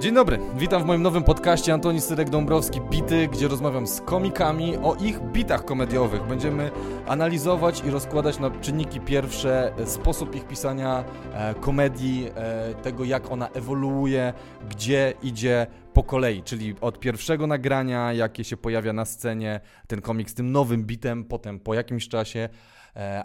Dzień dobry, witam w moim nowym podcaście Antoni Syrek-Dąbrowski Bity, gdzie rozmawiam z komikami o ich bitach komediowych. Będziemy analizować i rozkładać na czynniki pierwsze e, sposób ich pisania e, komedii, e, tego jak ona ewoluuje, gdzie idzie po kolei, czyli od pierwszego nagrania, jakie się pojawia na scenie ten komik z tym nowym bitem, potem po jakimś czasie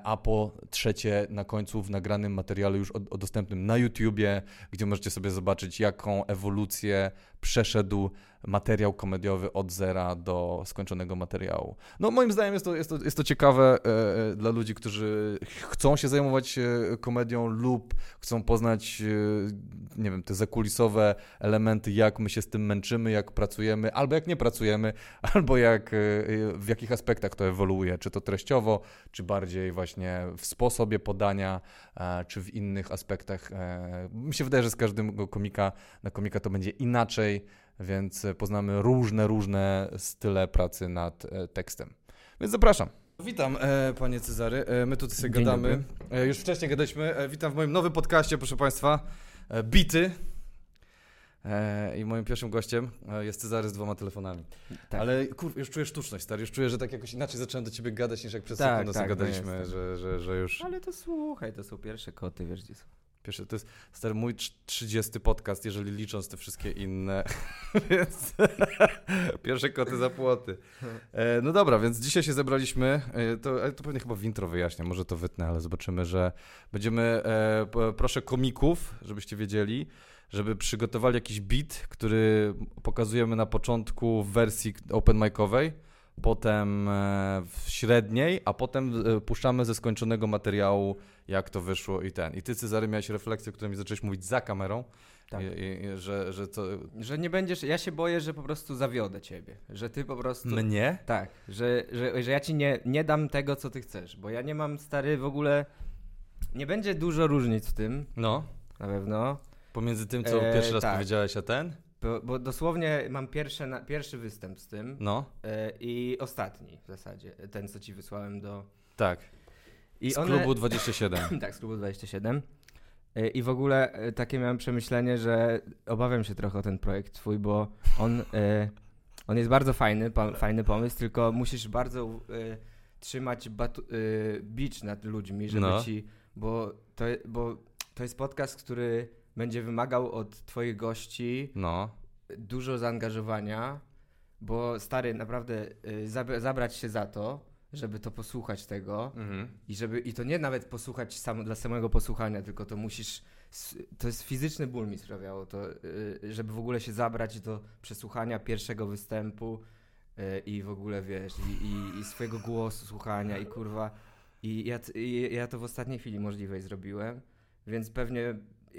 a po trzecie na końcu w nagranym materiale już o, o dostępnym na YouTubie, gdzie możecie sobie zobaczyć jaką ewolucję przeszedł materiał komediowy od zera do skończonego materiału. No moim zdaniem jest to, jest to, jest to ciekawe e, e dla ludzi, którzy chcą się zajmować e, komedią lub chcą poznać, e, nie wiem, te zakulisowe elementy, jak my się z tym męczymy, jak pracujemy, albo jak nie pracujemy, albo jak, e, w jakich aspektach to ewoluuje, czy to treściowo, czy bardziej właśnie w sposobie podania, czy w innych aspektach. Mi się wydaje, że z każdego komika na komika to będzie inaczej, więc poznamy różne, różne style pracy nad e, tekstem. Więc zapraszam. Witam, e, panie Cezary. E, my tutaj sobie Dzień gadamy. E, już wcześniej gadaliśmy. E, witam w moim nowym podcaście, proszę państwa. E, Bity. E, I moim pierwszym gościem e, jest Cezary z dwoma telefonami. Tak. Ale kur, już czuję sztuczność, stary. Już czuję, że tak jakoś inaczej zacząłem do ciebie gadać niż jak przez Tak, sekundę tak, no gadaliśmy, jest, że, że, że już... Ale to słuchaj, to są pierwsze koty, wiesz gdzie są. Pierwszy, to jest stary mój trz- 30 podcast, jeżeli licząc te wszystkie inne, więc pierwsze koty za płoty. E, no dobra, więc dzisiaj się zebraliśmy, e, to, to pewnie chyba w intro wyjaśnię, może to wytnę, ale zobaczymy, że będziemy, e, proszę komików, żebyście wiedzieli, żeby przygotowali jakiś beat, który pokazujemy na początku w wersji open micowej, potem e, w średniej, a potem e, puszczamy ze skończonego materiału, jak to wyszło i ten. I ty, Cezary, miałeś refleksję, którą mi zacząłeś mówić za kamerą, Tak. i, i, że, że to... Że nie będziesz, ja się boję, że po prostu zawiodę ciebie. Że ty po prostu... Mnie? Tak, że, że, że ja ci nie, nie dam tego, co ty chcesz, bo ja nie mam, stary, w ogóle... Nie będzie dużo różnic w tym, No. na pewno, Pomiędzy tym, co E, pierwszy raz tak. powiedziałeś, a ten? Bo, bo dosłownie mam pierwsze, na, pierwszy występ z tym No. e, i ostatni w zasadzie, ten, co ci wysłałem do... Tak. I Z one- klubu 27. tak, z klubu 27. Y, I w ogóle takie miałem przemyślenie, że obawiam się trochę o ten projekt twój, bo on, on jest bardzo fajny, pa, fajny pomysł, tylko musisz bardzo trzymać batu, bicz nad ludźmi, żeby No. ci, bo to, bo to jest podcast, który będzie wymagał od twoich gości No. dużo zaangażowania, bo stary, naprawdę y, zabra- zabrać się za to, żeby to posłuchać tego, Mhm. i żeby i to nie nawet posłuchać sam, dla samego posłuchania, tylko to musisz. To jest fizyczny ból mi sprawiało to, y, żeby w ogóle się zabrać do przesłuchania pierwszego występu y, i w ogóle wiesz, i, i, i swojego głosu słuchania i kurwa. I ja, i ja to w ostatniej chwili możliwej zrobiłem, więc pewnie.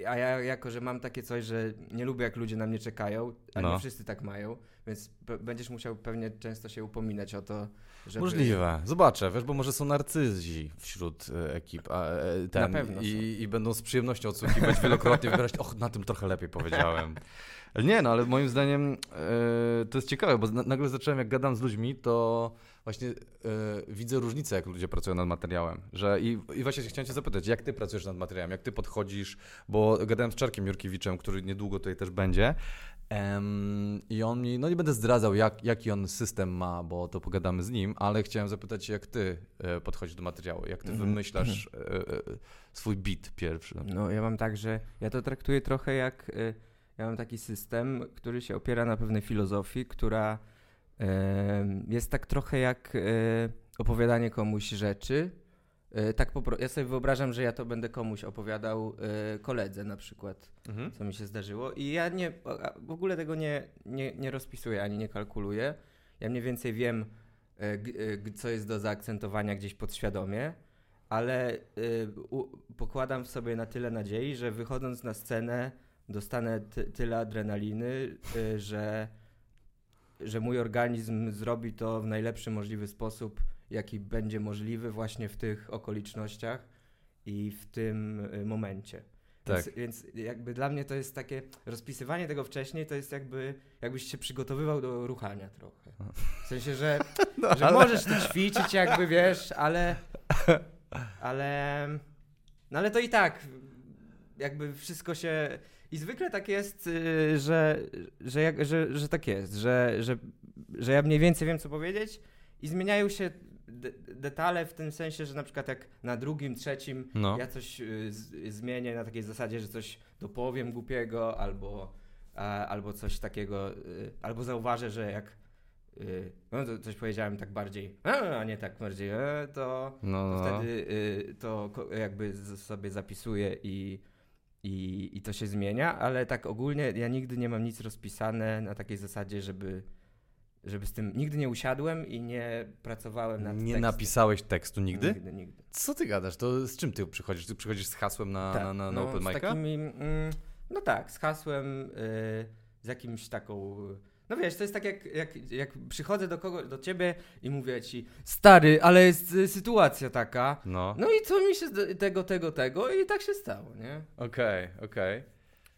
A ja jako, że mam takie coś, że nie lubię jak ludzie na mnie czekają, a No. nie wszyscy tak mają, więc będziesz musiał pewnie często się upominać o to, żeby... Możliwe. Zobaczę, wiesz, bo może są narcyzi wśród e, ekip. A, e, ten, Na pewno i, są. I będą z przyjemnością odsłuchiwać wielokrotnie, wybierać, och, na tym trochę lepiej powiedziałem. Nie, no ale moim zdaniem e, to jest ciekawe, bo na, nagle zacząłem, jak gadam z ludźmi, to właśnie e, widzę różnicę, jak ludzie pracują nad materiałem. Że i, I właśnie chciałem cię zapytać, jak ty pracujesz nad materiałem, jak ty podchodzisz, bo gadałem z Czarkiem Jurkiewiczem, który niedługo tutaj też będzie. Em, I on mi, no nie będę zdradzał, jak, jaki on system ma, bo to pogadamy z nim, ale chciałem zapytać jak ty e, podchodzisz do materiału, jak ty Mhm. wymyślasz e, e, swój beat pierwszy. No, ja mam tak, że ja to traktuję trochę jak. Ja mam taki system, który się opiera na pewnej filozofii, która jest tak trochę jak y, opowiadanie komuś rzeczy. Y, tak ja sobie wyobrażam, że ja to będę komuś opowiadał y, koledze na przykład, Mhm. co mi się zdarzyło. I ja nie, w ogóle tego nie, nie, nie rozpisuję ani nie kalkuluję. Ja mniej więcej wiem, co jest do zaakcentowania gdzieś podświadomie ale pokładam w sobie na tyle nadziei, że wychodząc na scenę dostanę ty, tyle adrenaliny, że, że mój organizm zrobi to w najlepszy możliwy sposób, jaki będzie możliwy właśnie w tych okolicznościach i w tym y, momencie. Tak. Więc, więc jakby dla mnie to jest takie rozpisywanie tego wcześniej, to jest jakby jakbyś się przygotowywał do ruchania trochę. W sensie, że, No, że możesz to ćwiczyć jakby, wiesz, ale ale no ale to i tak jakby wszystko się I zwykle tak jest, y, że, że, jak, że, że tak jest, że, że, że ja mniej więcej wiem, co powiedzieć i zmieniają się de detale w tym sensie, że na przykład jak na drugim, trzecim No. ja coś y, zmienię na takiej zasadzie, że coś dopowiem głupiego albo, a, albo coś takiego, y, albo zauważę, że jak y, no to coś powiedziałem tak bardziej, a, nie tak bardziej, e, to, No, to no. wtedy y, to ko- jakby z- sobie zapisuję i, i, i to się zmienia, ale tak ogólnie ja nigdy nie mam nic rozpisane na takiej zasadzie, żeby, żeby z tym, nigdy nie usiadłem i nie pracowałem nad Nie tekstem. napisałeś tekstu nigdy? Nigdy, nigdy. Co ty gadasz? To z czym ty przychodzisz? Ty przychodzisz z hasłem na, Tak, na, na, na no, open mic'a? mm, No tak, z hasłem, y, z jakimś taką... No wiesz, to jest tak jak, jak, jak przychodzę do kogo, do ciebie i mówię ci, stary, ale jest y, sytuacja taka, No. no i co mi się z tego, tego, tego i tak się stało, nie? Okej, okej.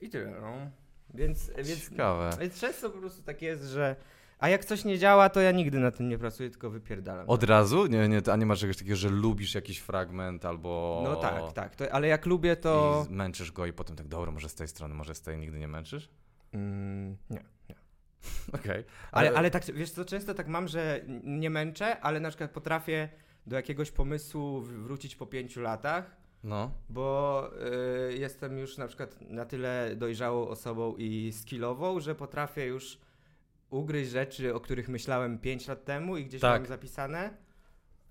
I tyle, no. Więc, więc, Ciekawe. więc często po prostu tak jest, że... A jak coś nie działa, to ja nigdy na tym nie pracuję, tylko wypierdalam. Od razu? Nie, nie, a nie masz czegoś takiego, że lubisz jakiś fragment albo... No tak, tak. To, ale jak lubię, to... I męczysz go i potem tak, dobra, może z tej strony, może z tej nigdy nie męczysz? Mm, nie. Okej. Ale, ale tak, wiesz co, często tak mam, że nie męczę, ale na przykład potrafię do jakiegoś pomysłu wrócić po pięciu latach, No. bo y, jestem już na przykład na tyle dojrzałą osobą i skillową, że potrafię już ugryźć rzeczy, o których myślałem pięć lat temu i gdzieś Tak. zapisane,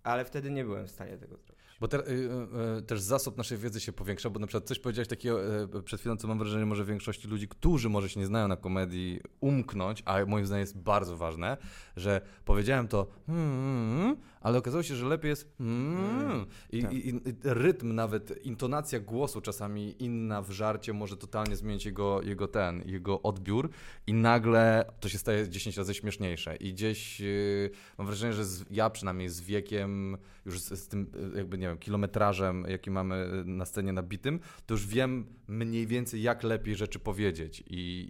ale wtedy nie byłem w stanie tego zrobić. Bo te, y, y, y, też zasób naszej wiedzy się powiększa, bo na przykład coś powiedziałeś takiego y, przed chwilą, co mam wrażenie może większości ludzi, którzy może się nie znają na komedii, umknąć, a moim zdaniem jest bardzo ważne, że powiedziałem to hmm, ale okazało się, że lepiej jest hmm, i, tak. i, i rytm nawet, intonacja głosu czasami inna w żarcie może totalnie zmienić jego, jego ten, jego odbiór. I nagle to się staje 10 razy śmieszniejsze. I gdzieś y, mam wrażenie, że z, ja przynajmniej z wiekiem, już z, z tym y, jakby nie wiem, kilometrażem, jaki mamy y, na scenie nabitym, to już wiem mniej więcej jak lepiej rzeczy powiedzieć. I,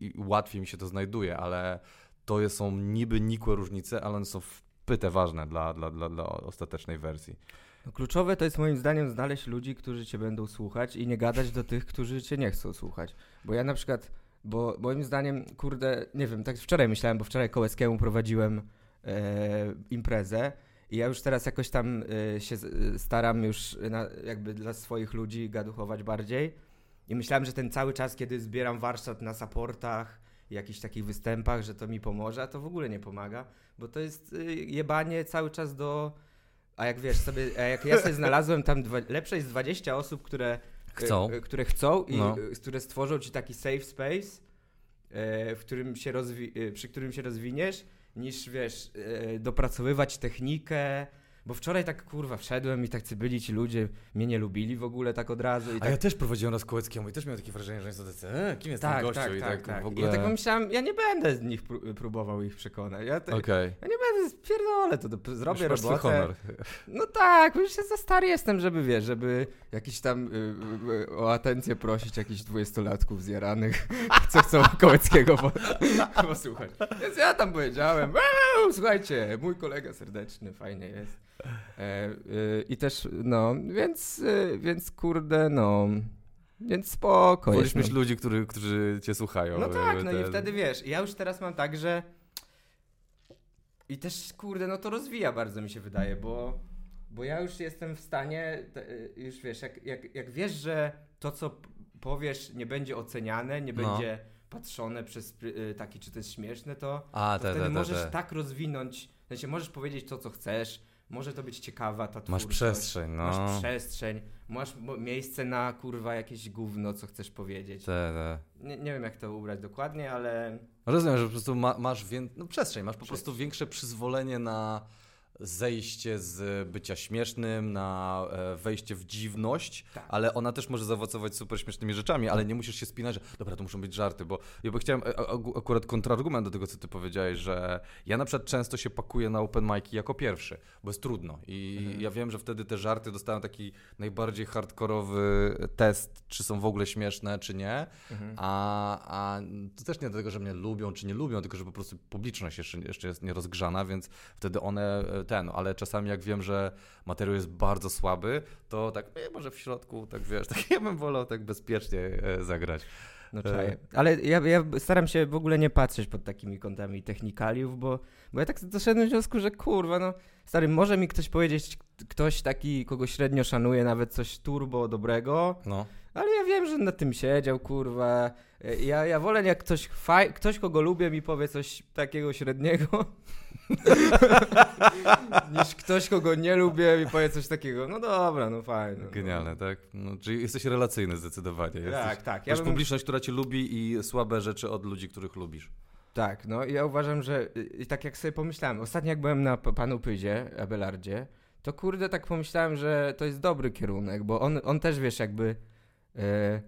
i, łatwiej mi się to znajduje, ale to jest- są niby nikłe różnice, ale one są wpyte ważne dla, dla, dla, dla ostatecznej wersji. No, kluczowe to jest moim zdaniem znaleźć ludzi, którzy cię będą słuchać i nie gadać do tych, którzy cię nie chcą słuchać. Bo ja na przykład, bo moim zdaniem, kurde, nie wiem, tak wczoraj myślałem, bo wczoraj Kołeskiemu prowadziłem e, imprezę i ja już teraz jakoś tam e, się staram już na, jakby dla swoich ludzi gaduchować bardziej i myślałem, że ten cały czas, kiedy zbieram warsztat na supportach jakichś takich występach, że to mi pomoże, a to w ogóle nie pomaga, bo to jest y, jebanie cały czas do a jak wiesz sobie, a jak ja sobie znalazłem tam dwa, lepsze jest 20 osób, które Chcą. e, e, które chcą i No. które stworzą ci taki safe space, e, w którym się rozwi- przy którym się rozwiniesz, niż wiesz, e, dopracowywać technikę. Bo wczoraj tak kurwa wszedłem i tak byli ci ludzie, mnie nie lubili w ogóle tak od razu. I A tak, ja też prowadziłem raz Kołeckiemu i też miałem takie wrażenie, że są tacy, e, kim jest ten tak, gościu? tak, I tak, tak, tak. w I ogóle... ja tak pomyślałem, ja nie będę z nich pró- próbował ich przekonać. Ja, te, Okej. ja nie będę, pierdolę to, do- zrobię Już robotę. honor. No tak, już się za stary jestem, żeby wiesz, żeby jakiś tam y, y, o atencję prosić jakichś dwudziestolatków zjaranych, co chcą Kołeckiego po, posłuchać. Więc ja tam powiedziałem, "Eee, słuchajcie, mój kolega serdeczny, fajnie jest. E, y, I też, no, więc, y, więc kurde, no, więc spoko Wolisz mieć no. ludzi, który, którzy cię słuchają. No tak, no i Te- wtedy wiesz, ja już teraz mam tak, że i też kurde, no to rozwija bardzo mi się wydaje, bo, bo ja już jestem w stanie, już wiesz, jak, jak, jak wiesz, że to co powiesz nie będzie oceniane, nie No. będzie patrzone przez taki, czy to jest śmieszne, to, A, to te, wtedy te, te, możesz tak rozwinąć, w sensie możesz powiedzieć to, co chcesz, może to być ciekawa ta Masz twórczość. przestrzeń, no. Masz przestrzeń, masz miejsce na kurwa jakieś gówno, co chcesz powiedzieć. Te, te. Nie, nie wiem, jak to ubrać dokładnie, ale Rozumiem, że po prostu ma, masz wię... no, przestrzeń, masz po prostu większe przyzwolenie na zejście z bycia śmiesznym, na e, wejście w dziwność, Tak. ale ona też może zaowocować super śmiesznymi rzeczami, ale nie musisz się spinać, że dobra, to muszą być żarty, bo ja by chciałem e, a- akurat kontrargument do tego, co ty powiedziałeś, że ja na przykład często się pakuję na open mic'i jako pierwszy, bo jest trudno i Mhm. ja wiem, że wtedy te żarty dostają taki najbardziej hardkorowy test, czy są w ogóle śmieszne, czy nie, a, a to też nie dlatego, że mnie lubią czy nie lubią, tylko że po prostu publiczność jeszcze, jeszcze jest nierozgrzana, więc wtedy one e, ten, ale czasami jak wiem, że materiał jest bardzo słaby, to tak e, może w środku, tak wiesz, tak ja bym wolał tak bezpiecznie e, zagrać. No czaję. Ale ja, ja staram się w ogóle nie patrzeć pod takimi kątami technikaliów, bo, bo ja tak doszedłem do wniosku, że kurwa, no stary, może mi ktoś powiedzieć, ktoś taki, kogo średnio szanuję, nawet coś turbo dobrego, No. ale ja wiem, że na tym siedział, kurwa. Ja, ja wolę, jak ktoś, ktoś, kogo lubię, mi powie coś takiego średniego, niż ktoś, kogo nie lubię, mi powie coś takiego. No dobra, no fajnie. no. Genialne, tak? No, czyli jesteś relacyjny zdecydowanie. Jesteś, Tak, tak. Ja bym, publiczność, która cię lubi i słabe rzeczy od ludzi, których lubisz. tak, no ja uważam, że y, tak jak sobie pomyślałem, ostatnio jak byłem na Panu Pyzie, Abelardzie, to kurde tak pomyślałem, że to jest dobry kierunek, bo on, on też, wiesz, jakby... e,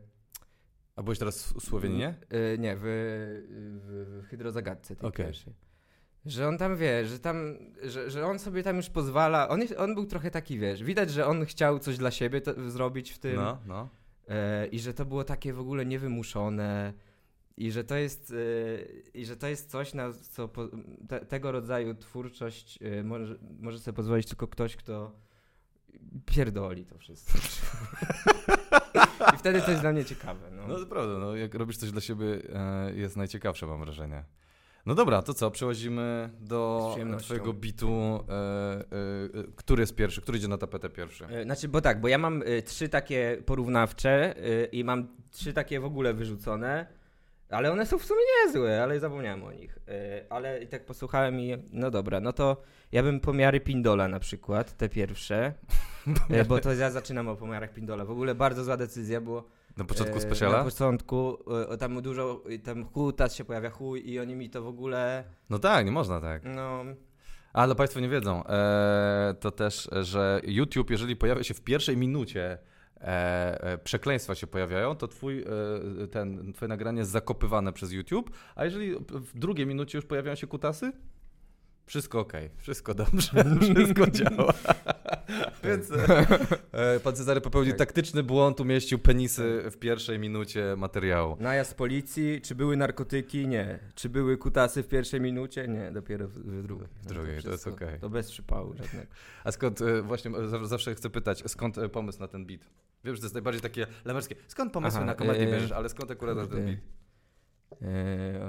A byłeś teraz w Słoweninie? E, nie, w, w, w hydrozagadce tej Okej. pierwszej. Że on tam wie, że tam, że, że on sobie tam już pozwala. On, jest, on był trochę taki, wiesz, widać, że on chciał coś dla siebie to, zrobić w tym. No, no. E, I że to było takie w ogóle niewymuszone. I że to jest, e, i że to jest coś, na co po, te, tego rodzaju twórczość e, może, może sobie pozwolić tylko ktoś, kto pierdoli to wszystko. I wtedy jest dla mnie ciekawe. No. No to prawda, no, jak robisz coś dla siebie, e, jest najciekawsze, mam wrażenie. No dobra, to co? Przechodzimy do twojego bitu. E, e, e, który jest pierwszy? Który idzie na tapetę pierwszy? E, Znaczy, bo tak, bo ja mam y, trzy takie porównawcze i mam trzy takie w ogóle wyrzucone, ale one są w sumie niezłe, ale zapomniałem o nich. Ale i tak posłuchałem i no dobra, no to ja bym pomiary Pindola na przykład, te pierwsze, bo to ja zaczynam o pomiarach Pindola. W ogóle bardzo zła decyzja, bo Na początku e, specjala? Na początku y, tam dużo, tam hutas się pojawia chuj i oni mi to w ogóle, No tak, nie można tak. no... Ale Państwo nie wiedzą, e, to też, że YouTube, jeżeli pojawia się w pierwszej minucie, e, e, przekleństwa się pojawiają, to twój, e, ten, twoje nagranie jest zakopywane przez YouTube, a jeżeli w drugiej minucie już pojawiają się kutasy, wszystko ok, wszystko dobrze, wszystko działa. Więc e, pan Cezary popełnił Tak. taktyczny błąd, umieścił penisy w pierwszej minucie materiału. Najazd policji, czy były narkotyki? Nie. Czy były kutasy w pierwszej minucie? Nie, dopiero w, w drugiej. W drugiej, to jest wszystko- okej. To bez przypału żadnego. A skąd, e, właśnie e, zaw- zawsze chcę pytać, skąd pomysł na ten beat? Wiem, że to jest najbardziej takie lemerskie. Skąd pomysły Aha, na komedię bierzesz, ale skąd akurat na ten beat?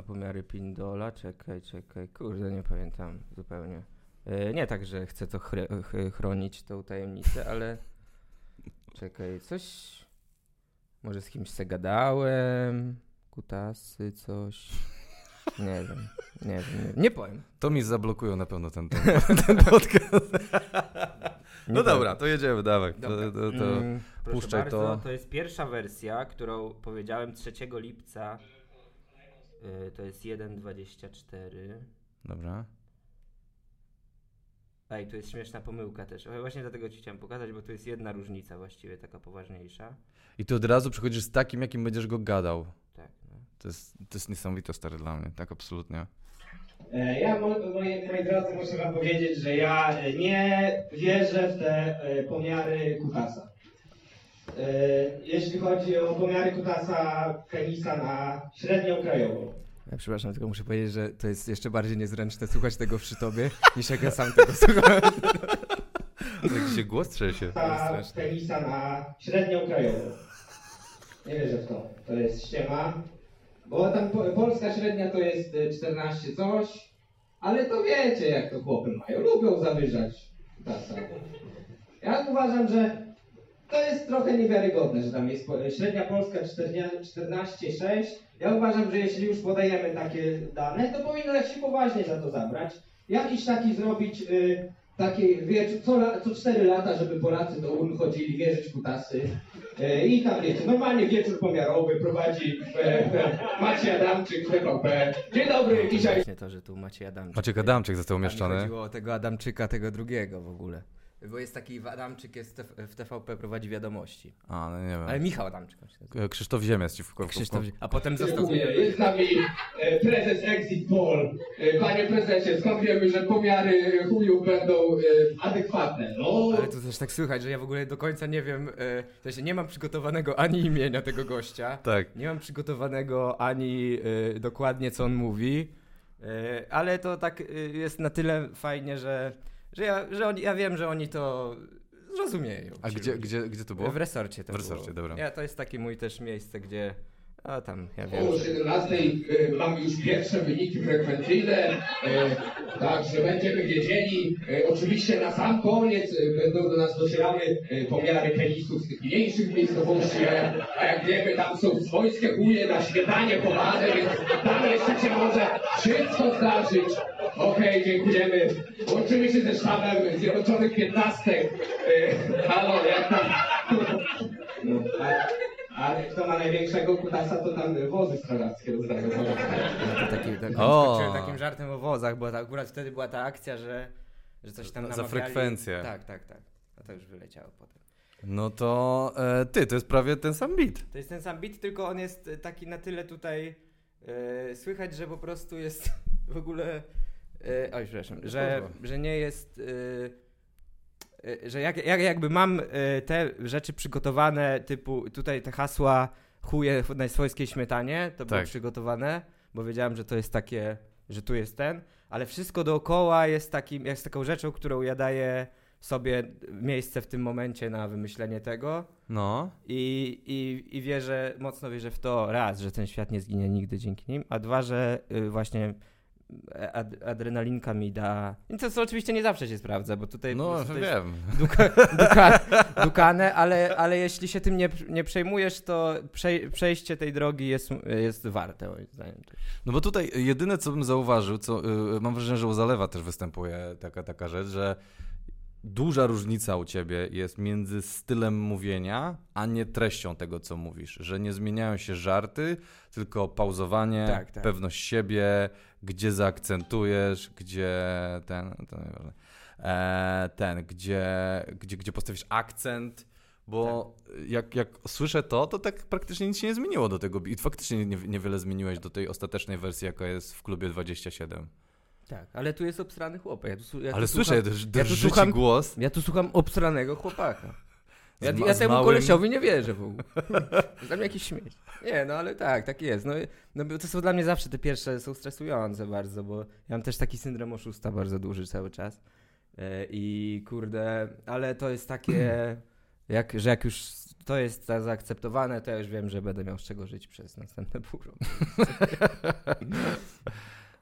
Pomiary Pindola, czekaj, czekaj, kurde, nie pamiętam zupełnie. Eee, nie tak, że chcę to chre- chronić, tą tajemnicę, ale czekaj, coś, może z kimś se gadałem, kutasy, coś, nie wiem, nie wiem, nie, nie powiem. To mi zablokują na pewno ten, ten, ten podcast. Nie No powiem. dobra, to jedziemy, dawaj. To, to, to, Mm, proszę puszczaj bardzo, to. to jest pierwsza wersja, którą powiedziałem 3 lipca. Y, to jest 1.24. Dobra. Ej, tu jest śmieszna pomyłka też. Właśnie dlatego ci chciałem pokazać, bo tu jest jedna różnica właściwie, taka poważniejsza. I ty od razu przychodzisz z takim, jakim będziesz go gadał. Tak, no. To jest, to jest niesamowite stary dla mnie, tak absolutnie. E, Ja, mo- moi, moi drodzy, muszę wam powiedzieć, że ja e, nie wierzę w te e, pomiary kutasa. Jeśli chodzi o pomiary kutasa penisa na średnią krajową. Ja przepraszam, tylko muszę powiedzieć, że to jest jeszcze bardziej niezręczne słuchać tego przy tobie, niż jak ja sam tego słuchałem. Jak się głos trzęsie. Penisa na średnią krajową. Nie wierzę w to. To jest ściema. Bo tam po, polska średnia to jest e, 14 coś, ale to wiecie jak to chłopy mają. Lubią zawyżać kutasa. Ja uważam, że to jest trochę niewiarygodne, że tam jest średnia polska 14,6. Ja uważam, że jeśli już podajemy takie dane, to powinno się poważnie za to zabrać. Jakiś taki zrobić y, taki wieczór, co, la, co 4 lata, żeby Polacy do urn chodzili, wierzyć kutasy. Y, I tam wiecie, normalnie wieczór pomiarowy prowadzi e, e, Maciej Adamczyk, TVP. Dzień dobry, dzisiaj Właśnie to, że tu macie Adamczyk. Maciek Adamczyk został umieszczony. chodziło o tego Adamczyka, tego drugiego w ogóle. Bo jest taki Adamczyk, jest w- TVP, prowadzi wiadomości. A, no nie Ale wiem. Michał Adamczyk. Krzysztof Ziemiec ci w Krzysztof, a potem został... Jest z nami e, prezes Exit Poll. E, Panie prezesie, skąd wiemy, że pomiary chujów będą e, adekwatne? No, Ale to też tak słychać, że ja w ogóle do końca nie wiem, e, w sensie nie mam przygotowanego ani imienia tego gościa, Tak. nie mam przygotowanego ani e, dokładnie co on mówi, e, ale to tak e, jest na tyle fajnie, że, że, ja, że oni, ja wiem, że oni to zrozumieją. A gdzie, ludzie. gdzie, gdzie to było? W resorcie to W resorcie, było. dobra. Ja, to jest takie mój też miejsce, gdzie A tam, ja wiem. O 17 y, mamy już pierwsze wyniki frekwencyjne, y, także będziemy wiedzieli. Y, oczywiście na sam koniec będą do nas docierały pomiary penisów z tych mniejszych miejscowości, a, a jak wiemy tam są swojskie chuje na śniadanie chowane, więc tam jeszcze się może wszystko zdarzyć. Okej, dziękujemy. Łączymy się ze sztabem Zjednoczonych Piętnastek. Y, halo, jak tam? No, a- a kto ma największego kutasa, to tam wozy strażackie rozdają. No to taki, tak, O. takim żartem o wozach, bo akurat wtedy była ta akcja, że, że coś tam Za namawiali. frekwencję. Tak, tak, tak. A to już wyleciało potem. No to e, ty, to jest prawie ten sam beat. To jest ten sam beat, tylko on jest e, taki na tyle tutaj e, słychać, że po prostu jest w ogóle. E, oj, przepraszam, że, że nie jest. E, że jak, jak, jakby mam e, te rzeczy przygotowane, typu tutaj te hasła chuje w najswojskiej śmietanie, to były Tak. przygotowane, bo wiedziałem, że to jest takie, że tu jest ten, ale wszystko dookoła jest, takim, jest taką rzeczą, którą ja daję sobie miejsce w tym momencie na wymyślenie tego. No. I, i, I wierzę, mocno wierzę w to, raz, że ten świat nie zginie nigdy dzięki nim, a dwa, że y, właśnie e, ad, adrenalinka mi da. I to co oczywiście nie zawsze się sprawdza, bo tutaj No, to jest wiem. duka, duka, dukane, ale, ale jeśli się tym nie, nie przejmujesz, to przej, przejście tej drogi jest, jest warte, moim zdaniem. No bo tutaj jedyne, co bym zauważył, co y, mam wrażenie, że u Zalewa też występuje taka, taka rzecz, że duża różnica u ciebie jest między stylem mówienia, a nie treścią tego, co mówisz. Że nie zmieniają się żarty, tylko pauzowanie, Tak, tak. pewność siebie, gdzie zaakcentujesz, gdzie ten, to nieważne, e, ten, gdzie, gdzie, gdzie postawisz akcent. Bo jak, jak słyszę to, to tak praktycznie nic się nie zmieniło do tego. I faktycznie nie, niewiele zmieniłeś do tej ostatecznej wersji, jaka jest w klubie 27. Tak, ale tu jest obstrany chłopek. Ja tu, ja Ale tu słyszę, słucham, że ja tu drży słucham- głos. Ja tu słucham obstranego chłopaka. Ja, ja temu małym- kolesiowi nie wierzę w ogóle. Dla mnie jakiś śmieć. Nie, no ale tak, tak jest. No, no to są dla mnie zawsze te pierwsze, są stresujące bardzo, bo ja mam też taki syndrom oszusta bardzo duży cały czas. E, I kurde, ale to jest takie, jak, że jak już to jest za- zaakceptowane, to ja już wiem, że będę miał z czego żyć przez następne pół roku.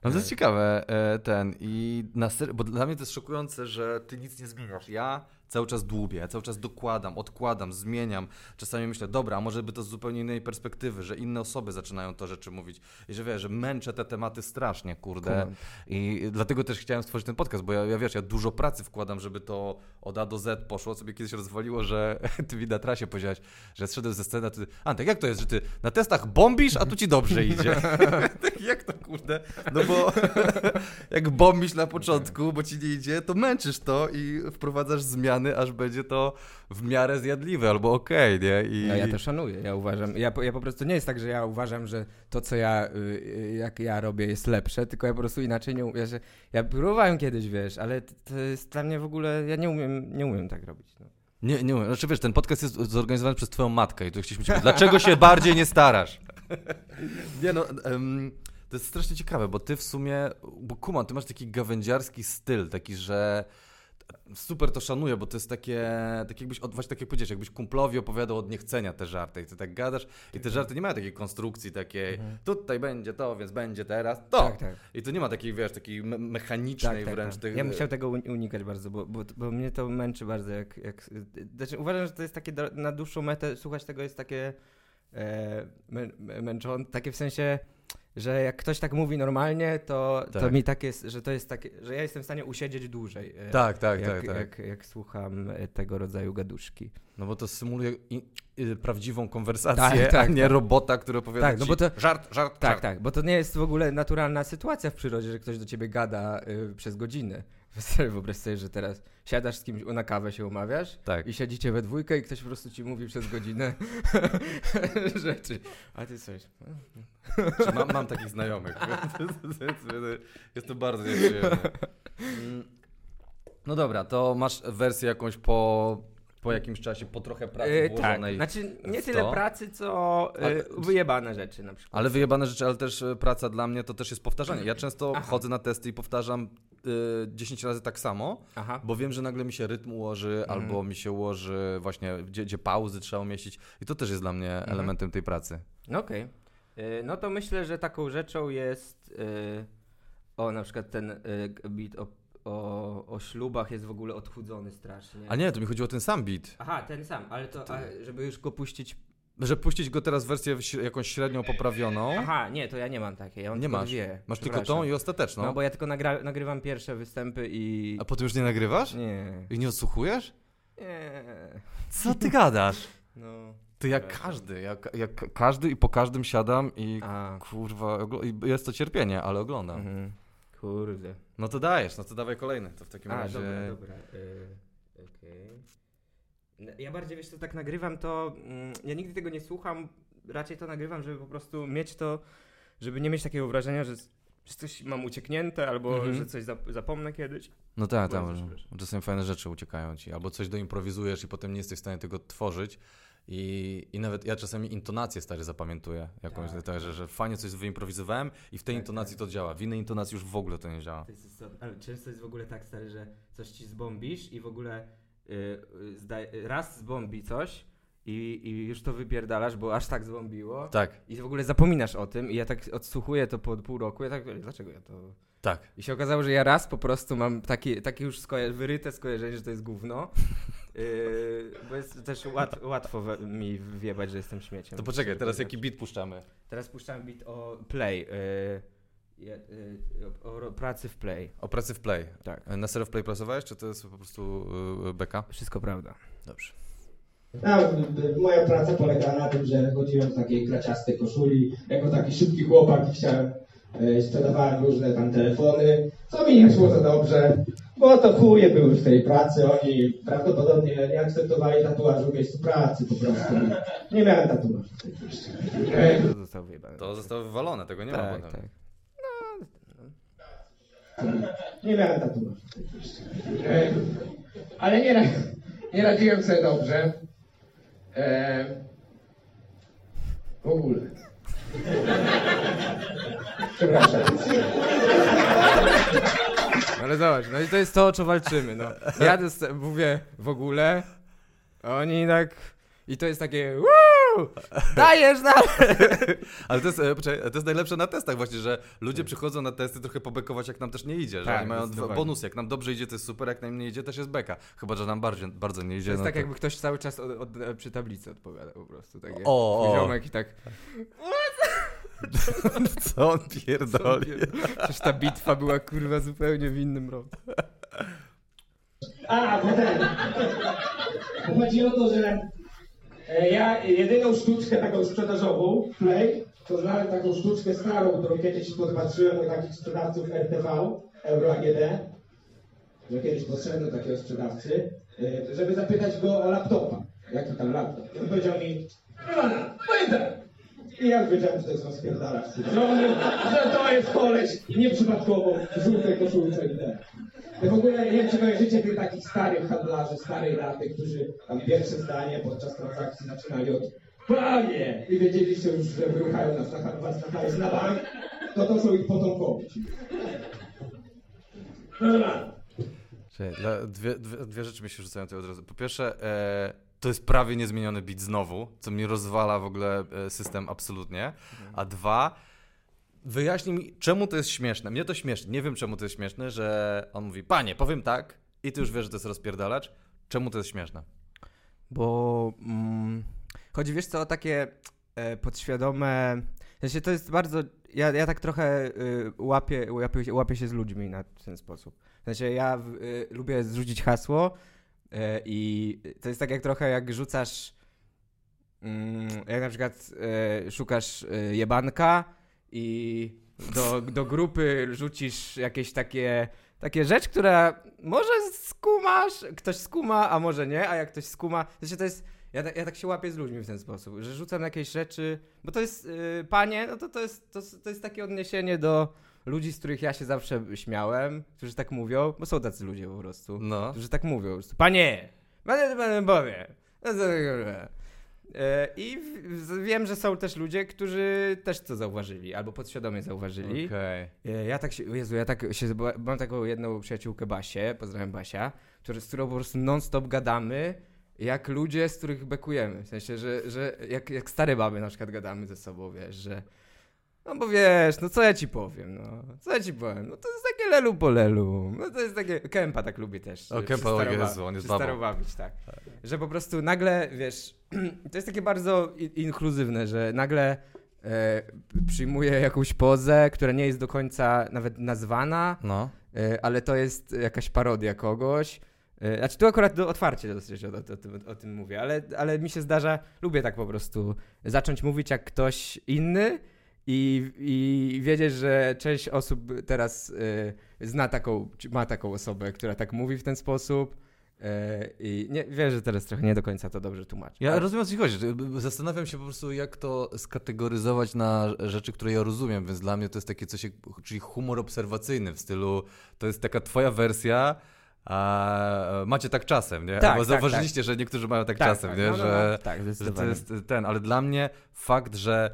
No to jest ciekawe, e, ten i na ser- bo dla mnie to jest szokujące, że ty nic nie zmieniasz. Ja cały czas dłubię, ja cały czas dokładam, odkładam, zmieniam. Czasami myślę, dobra, a może by to z zupełnie innej perspektywy, że inne osoby zaczynają to rzeczy mówić. I że wiesz, że męczę te tematy strasznie, kurde. Kumam. I dlatego też chciałem stworzyć ten podcast, bo ja, ja wiesz, ja dużo pracy wkładam, żeby to od A do Z poszło. Sobie kiedyś rozwaliło, że ty mi na trasie powiedziałeś, że zszedłem ze sceny, a ty, Antek, jak to jest, że ty na testach bombisz, a tu ci dobrze idzie? tak, jak to, kurde? No bo jak bombisz na początku, bo ci nie idzie, to męczysz to i wprowadzasz zmiany, aż będzie to w miarę zjadliwe albo okej, nie? I... No ja to szanuję, ja uważam, ja, po- ja po prostu nie jest tak, że ja uważam, że to co ja, y, jak ja robię jest lepsze, tylko ja po prostu inaczej nie umiem, że ja próbowałem kiedyś, wiesz, ale to jest dla mnie w ogóle, ja nie umiem, nie umiem tak robić. No. Nie, nie, znaczy wiesz, ten podcast jest zorganizowany przez twoją matkę i tu chcieliśmy powiedzieć, dlaczego się bardziej nie starasz? Nie no, em, to jest strasznie ciekawe, bo ty w sumie, bo kumam, ty masz taki gawędziarski styl, taki, że super to szanuję, bo to jest takie, tak jakbyś, właśnie tak jak powiedziałeś, jakbyś kumplowi opowiadał od niechcenia te żarty i ty tak gadasz i te żarty nie mają takiej konstrukcji takiej, tutaj będzie to, więc będzie teraz to. Tak, tak. I to nie ma takiej, wiesz, takiej me- mechanicznej Tak, tak, wręcz. tak. tych- Ja bym chciał tego uni- unikać bardzo, bo, bo, bo mnie to męczy bardzo. Jak, jak, znaczy uważam, że to jest takie na dłuższą metę, słuchać tego jest takie e, mę, męczące, takie w sensie, że jak ktoś tak mówi normalnie, to, to Tak. mi tak jest, że to jest takie, że ja jestem w stanie usiedzieć dłużej. e, Tak, tak, jak, tak, tak. Jak, jak słucham e, tego rodzaju gaduszki. No bo to symuluje i, y, prawdziwą konwersację, Tak, tak, a nie tak. robota, który opowiada Tak, no ci bo to- żart, żart, Tak, żart. tak, bo to nie jest w ogóle naturalna sytuacja w przyrodzie, że ktoś do ciebie gada y, przez godzinę. Wyobraź sobie, że teraz siadasz z kimś na kawę, się umawiasz Tak. i siedzicie we dwójkę i ktoś po prostu ci mówi przez godzinę rzeczy. A ty coś. Mam, mam takich znajomych. Jest to bardzo nieprzyjemne. Mm. No dobra, to masz wersję jakąś po, po jakimś czasie, po trochę pracy Y, tak, włożonej. znaczy nie tyle to. pracy, co y, Ale- wyjebane rzeczy na przykład. Ale wyjebane rzeczy, ale też e, praca dla mnie to też jest powtarzanie. Ja często Aha. chodzę na testy i powtarzam y, 10 razy tak samo, Aha. bo wiem, że nagle mi się rytm ułoży, Mhm. albo mi się ułoży właśnie, gdzie, gdzie pauzy trzeba umieścić. I to też jest dla mnie Mhm. elementem tej pracy. No okej. Y, No to myślę, że taką rzeczą jest o na przykład ten y, beat o, o, o ślubach jest w ogóle odchudzony strasznie. A nie, to mi chodziło o ten sam beat. Aha, ten sam, ale to, a, żeby już go puścić. Że puścić go teraz w wersję jakąś średnią poprawioną. Aha, nie, to ja nie mam takiej. Ja mam Nie masz. dwie. Masz tylko tą i ostateczną. No bo ja tylko nagra- nagrywam pierwsze występy i. A potem już nie nagrywasz? Nie. I nie odsłuchujesz? Nie. Co ty gadasz? No. Ty jak Przepraszam. każdy, jak, jak każdy i po każdym siadam i A. kurwa, ogl- i jest to cierpienie, ale oglądam. Mhm. Kurde. No to dajesz, no to dawaj kolejny, to w takim A, razie... dobra, dobra. Y, Okej. N- Ja bardziej, wiesz co, tak nagrywam to, mm, ja nigdy tego nie słucham, raczej to nagrywam, żeby po prostu mieć to, żeby nie mieć takiego wrażenia, że, że coś mam ucieknięte, albo Mhm. że coś zap- zapomnę kiedyś. No tak, tam, czasem fajne rzeczy uciekają ci, albo coś doimprowizujesz i potem nie jesteś w stanie tego tworzyć. I, I nawet ja czasami intonację stary zapamiętuję jakąś, Tak, tak, że, że fajnie coś wyimprowizowałem i w tej Tak, intonacji tak. to działa. W innej intonacji już w ogóle to nie działa. To jest. Ale często jest w ogóle tak stary, że coś ci zbombisz i w ogóle y, y, raz zbombi coś i, i już to wypierdalasz, bo aż tak zbombiło. Tak, I w ogóle zapominasz o tym i ja tak odsłuchuję to po pół roku, ja tak, dlaczego ja to... tak. I się okazało, że ja raz po prostu mam takie, takie już skoja- wyryte skojarzenie, że to jest gówno. Yy, bo jest też łat, łatwo we, mi wjebać, że jestem śmieciem. To poczekaj, teraz jaki beat puszczamy? Teraz puszczam beat o Play. Yy, yy, o, o pracy w Play. O pracy w Play. Tak. Na Zero w Play pracowałeś, czy to jest po prostu beka? Wszystko prawda. Dobrze. B- moja praca polegała na tym, że chodziłem w takiej kraciastej koszuli, jako taki szybki chłopak i chciałem, sprzedawałem różne tam telefony, co mi nie szło za dobrze, bo to chuje były w tej pracy, oni prawdopodobnie nie akceptowali tatuażu w miejscu pracy po prostu. Nie miałem tatuażu. To został wyjebany. To zostało wywalone, tego nie ma tak, potem. tak. Nie miałem tatuażu. E, ale nie, nie radziłem sobie dobrze. E, w ogóle. Przepraszam. Ale zobacz, no i to jest to, o co walczymy, no. Ja mówię w ogóle, a oni tak... I to jest takie Woo! Dajesz na... Ale to jest, e, poczekaj, to jest najlepsze na testach właśnie, że ludzie przychodzą na testy trochę pobekować, jak nam też nie idzie, że Tak, oni mają bonusy, jak nam dobrze idzie, to jest super, jak nam nie idzie, też jest beka. Chyba, że nam bardzo, bardzo nie idzie. To jest no tak, to... jakby ktoś cały czas od, od, przy tablicy odpowiada po prostu. Takie O, o. i tak... Co on pierdoli? Przecież ta bitwa była kurwa zupełnie w innym roku. A, bo ten. Chodzi o to, że e, ja jedyną sztuczkę taką sprzedażową, Play, to znałem taką sztuczkę starą, którą kiedyś podpatrzyłem u takich sprzedawców RTV, Euro AGD, że kiedyś poszedłem do takiego sprzedawcy, e, żeby zapytać go o laptopa. Jaki tam laptop? I on powiedział mi, Milana, pamiętaj! I ja już wiedziałem, że to jest rozpierdalacz. Że, on, że to jest koleś nieprzypadkowo w żółtej koszulce i tak. Ja w ogóle nie wiem, czy kojarzycie tych takich starych handlarzy, starej daty, którzy tam pierwsze zdanie podczas transakcji zaczynali od Panie! I wiedzieliście już, że wyruchają nas na, was na na bank, to to są ich potomkowie. dla- Dwie, dwie, dwie rzeczy mi się rzucają tutaj od razu. Po pierwsze, e, to jest prawie niezmieniony beat znowu, co mi rozwala w ogóle e, system absolutnie. A dwa, wyjaśnij mi, czemu to jest śmieszne. Mnie to śmieszne. Nie wiem, czemu to jest śmieszne, że on mówi, panie, powiem tak, i ty już wiesz, że to jest rozpierdalacz. Czemu to jest śmieszne? Bo mm, chodzi, wiesz co, o takie e, podświadome... Sensie to jest bardzo... Ja, ja tak trochę y, łapię, łapię, się- łapię się z ludźmi na ten sposób. Sensie ja y, lubię zrzucić hasło i to jest tak jak trochę jak rzucasz... Mm, jak na przykład e, szukasz e, jebanka i do, do grupy rzucisz jakieś takie, takie rzecz, która może skumasz, ktoś skuma, a może nie, a jak ktoś skuma, się to jest, ja, ja tak się łapię z ludźmi w ten sposób, że rzucam jakieś rzeczy, bo to jest, y, panie, no to to jest, to, to jest takie odniesienie do ludzi, z których ja się zawsze śmiałem, którzy tak mówią, bo są tacy ludzie po prostu, No. którzy tak mówią, po prostu, panie, panie, panie, powie. No to- E, I wiem, że są też ludzie, którzy też to zauważyli, albo podświadomie zauważyli. Okej. E, Ja tak się, Jezu, ja tak się, mam taką jedną przyjaciółkę Basię, pozdrawiam Basia, który, z którą po prostu non-stop gadamy, jak ludzie, z których bekujemy. W sensie, że, że jak, jak stare baby na przykład gadamy ze sobą, wiesz, że No bo wiesz, no co ja ci powiem, no. Co ja ci powiem? No to jest takie lelu po lelu. No to jest takie... Kępa tak lubię też. O, Kępa, o Jezu, on jest babą. przystarowabić, tak. Że po prostu nagle, wiesz, to jest takie bardzo inkluzywne, że nagle e, przyjmuje jakąś pozę, która nie jest do końca nawet nazwana, No. e, ale to jest jakaś parodia kogoś. E, Znaczy tu akurat do, otwarcie dosyć o, o, o tym mówię, ale, ale mi się zdarza, lubię tak po prostu zacząć mówić jak ktoś inny i, i wiedzieć, że część osób teraz e, zna taką, ma taką osobę, która tak mówi w ten sposób e, i nie, wiem, że teraz trochę nie do końca to dobrze tłumaczę. Ja Ale- rozumiem, o co ci chodzi. Zastanawiam się po prostu, jak to skategoryzować na rzeczy, które ja rozumiem, więc dla mnie to jest takie coś, jak, czyli humor obserwacyjny w stylu, to jest taka twoja wersja, a macie tak czasem, nie? Tak, Bo tak, zauważyliście, że niektórzy mają tak, czasem, nie? no, no, no, że, tak, że to zdecydowanie. jest ten, ale dla mnie fakt, że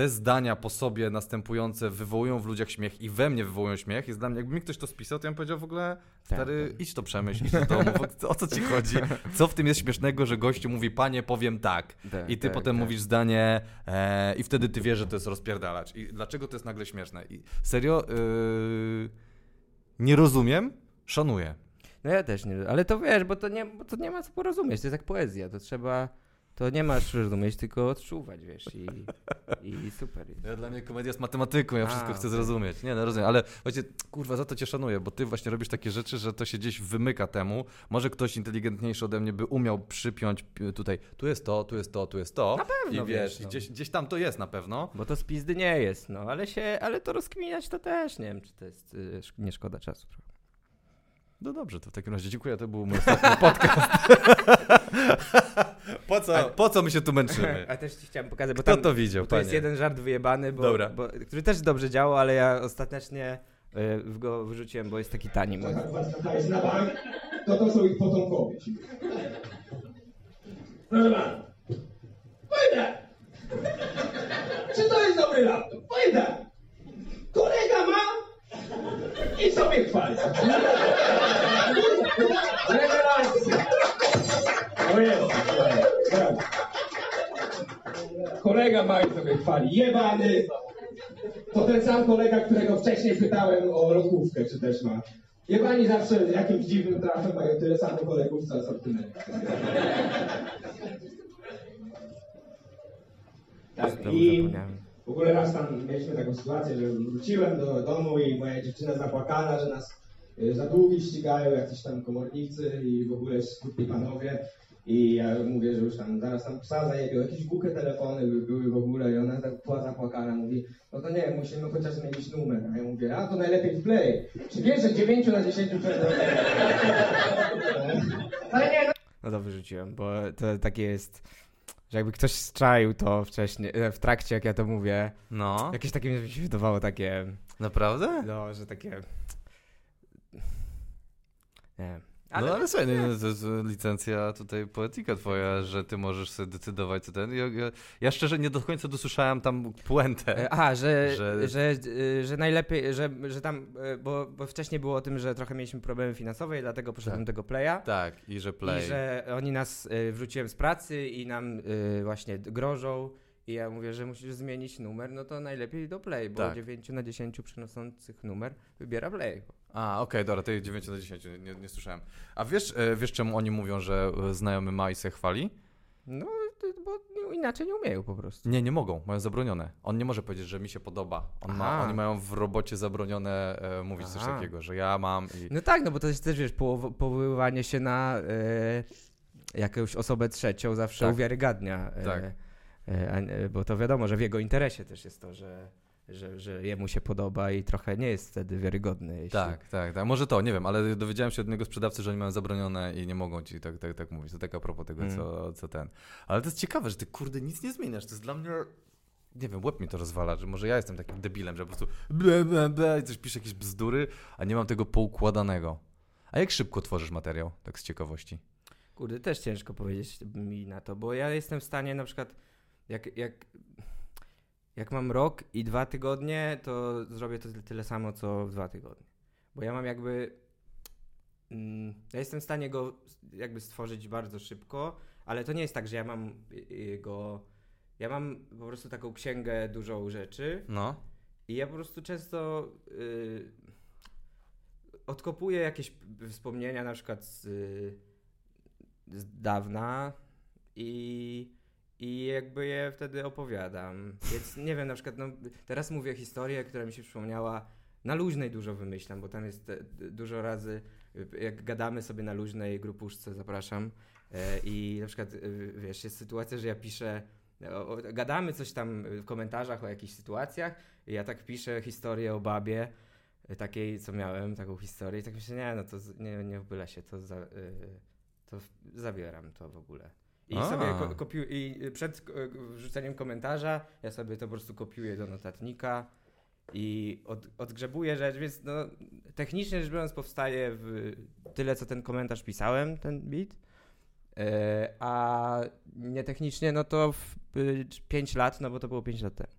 te zdania po sobie następujące wywołują w ludziach śmiech i we mnie wywołują śmiech, jest dla mnie, jakby mi ktoś to spisał, to ja bym powiedział w ogóle, Tak, stary, tak. idź to przemyśl, idź do domu, o co ci chodzi? Co w tym jest śmiesznego, że gościu mówi, panie, powiem tak. Tak, I ty tak, potem tak. mówisz zdanie e, i wtedy ty wiesz, że to jest rozpierdalacz. I dlaczego to jest nagle śmieszne? I serio, yy, nie rozumiem, szanuję. No ja też nie, ale to wiesz, bo to nie, bo to nie ma co porozumieć, to jest jak poezja, to trzeba, to nie masz rozumieć, tylko odczuwać, wiesz, i, i super jest. Ja, dla mnie komedia jest matematyką, ja A, wszystko chcę okej. zrozumieć. Nie, no rozumiem, ale właśnie, kurwa, za to cię szanuję, bo ty właśnie robisz takie rzeczy, że to się gdzieś wymyka temu. Może ktoś inteligentniejszy ode mnie by umiał przypiąć tutaj, tu jest to, tu jest to, tu jest to. Na pewno, I wiesz, wiesz, no. gdzieś, gdzieś tam to jest na pewno. Bo to z pizdy nie jest, no, ale się, ale to rozkminiać to też, nie wiem, czy to jest, y, nie szkoda czasu trochę. No dobrze, to w takim razie dziękuję, to był mój ostatni podcast. po, co, po co my się tu męczymy? A też ci chciałem pokazać, bo Kto tam, to widział, bo to jest jeden żart wyjebany, bo, Dobra. Bo, który też dobrze działał, ale ja ostatecznie y, go wyrzuciłem, bo jest taki tani. Mój. To to są ich potomkowie. Proszę pana, pójdę. Czy to jest dobry laptop? Pójdę. Kolega ma i sobie chwali. Rewelacja. O jest. brawo. Kolega ma i sobie chwali. Jebany. To ten sam kolega, którego wcześniej pytałem o rokówkę, czy też ma. Jebani zawsze jakimś dziwnym trafem mają tyle samo kolegów, co asortyment. Tak, i. w ogóle raz tam mieliśmy taką sytuację, że wróciłem do domu i moja dziewczyna zapłakana, że nas y, za długi ścigają jacyś tam komornicy i w ogóle skutni panowie. I ja mówię, że już tam zaraz tam psa zajebią, jakieś głupie telefony by- były w ogóle i ona tak była zapłakana, mówi, no to nie, musimy chociaż zmienić numer. A ja mówię, a to najlepiej w play. Czy wiesz, że 9 na 10 przed Ale nie, no No to wyrzuciłem, bo to takie jest, że jakby ktoś strzaił to wcześniej, e, w trakcie jak ja to mówię, No, jakieś takie mi się wydawało takie, naprawdę? no, że takie... Nie wiem. Ale... No ale słuchaj, no, to jest licencja tutaj poetyka twoja, że ty możesz sobie decydować co ten. Ja, ja, ja szczerze nie do końca dosłyszałem tam puentę. E, Aha, że, Że- że... Że, że najlepiej, że, że tam, e, bo, bo wcześniej było o tym, że trochę mieliśmy problemy finansowe i dlatego poszedłem Tak. tego playa. Tak, i że play. I że oni nas wróciłem z pracy i nam właśnie grożą. I ja mówię, że musisz zmienić numer, no to najlepiej do Play, bo Tak. 9 na 10 przynoszących numer wybiera Play. A, okej, dobra, to jest 9 na 10, nie, nie słyszałem. A wiesz, e, wiesz czemu oni mówią, że e, znajomy ma i se chwali? No, bo inaczej nie umieją po prostu. Nie, nie mogą, mają zabronione. On nie może powiedzieć, że mi się podoba. On ma, oni mają w robocie zabronione e, mówić coś Aha. takiego, że ja mam i... No tak, no bo to jest też, wiesz, powoływanie się na y, jakąś osobę trzecią zawsze Tak. uwiarygadnia. y, Tak. a, y, bo to wiadomo, że w jego interesie też jest to, że, że, że jemu się podoba i trochę nie jest wtedy wiarygodny. Jeśli... Tak, tak, tak. Może to, nie wiem, ale dowiedziałem się od jednego sprzedawcy, że oni mają zabronione i nie mogą ci tak, tak, tak mówić. To tak a propos tego, Mm. co, co ten. Ale to jest ciekawe, że ty kurde nic nie zmieniasz. To jest dla mnie. Nie wiem, łeb mi to rozwala, że może ja jestem takim debilem, że po prostu ble, ble, ble, i coś piszę jakieś bzdury, a nie mam tego poukładanego. A jak szybko tworzysz materiał, tak z ciekawości? Kurde, też ciężko powiedzieć mi na to, bo ja jestem w stanie na przykład, jak, jak, jak mam rok i dwa tygodnie, to zrobię to tyle samo, co w dwa tygodnie. Bo ja mam jakby, mm, ja jestem w stanie go jakby stworzyć bardzo szybko, ale to nie jest tak, że ja mam y, y, go ja mam po prostu taką księgę dużą rzeczy No. i ja po prostu często y, odkopuję jakieś wspomnienia na przykład z, z dawna i, i jakby je wtedy opowiadam. Więc nie wiem, na przykład no, teraz mówię historię, która mi się przypomniała. Na luźnej dużo wymyślam, bo tam jest e, dużo razy, y, jak gadamy sobie na luźnej grupuszce, zapraszam. e, I na przykład, wiesz, jest sytuacja, że ja piszę, gadamy coś tam w komentarzach o jakichś sytuacjach, i ja tak piszę historię o babie, takiej, co miałem, taką historię, i tak myślę, nie, no to nie, nie wbyle się, to, za, to zabieram to w ogóle. I A. sobie ko- kopiuję, i y, przed y, wrzuceniem komentarza, ja sobie to po prostu kopiuję do notatnika i od, odgrzebuję rzecz, więc no, technicznie rzecz biorąc powstaje w tyle, co ten komentarz pisałem, ten beat, e, a nietechnicznie, no to w 5 lat, no bo to było 5 lat temu.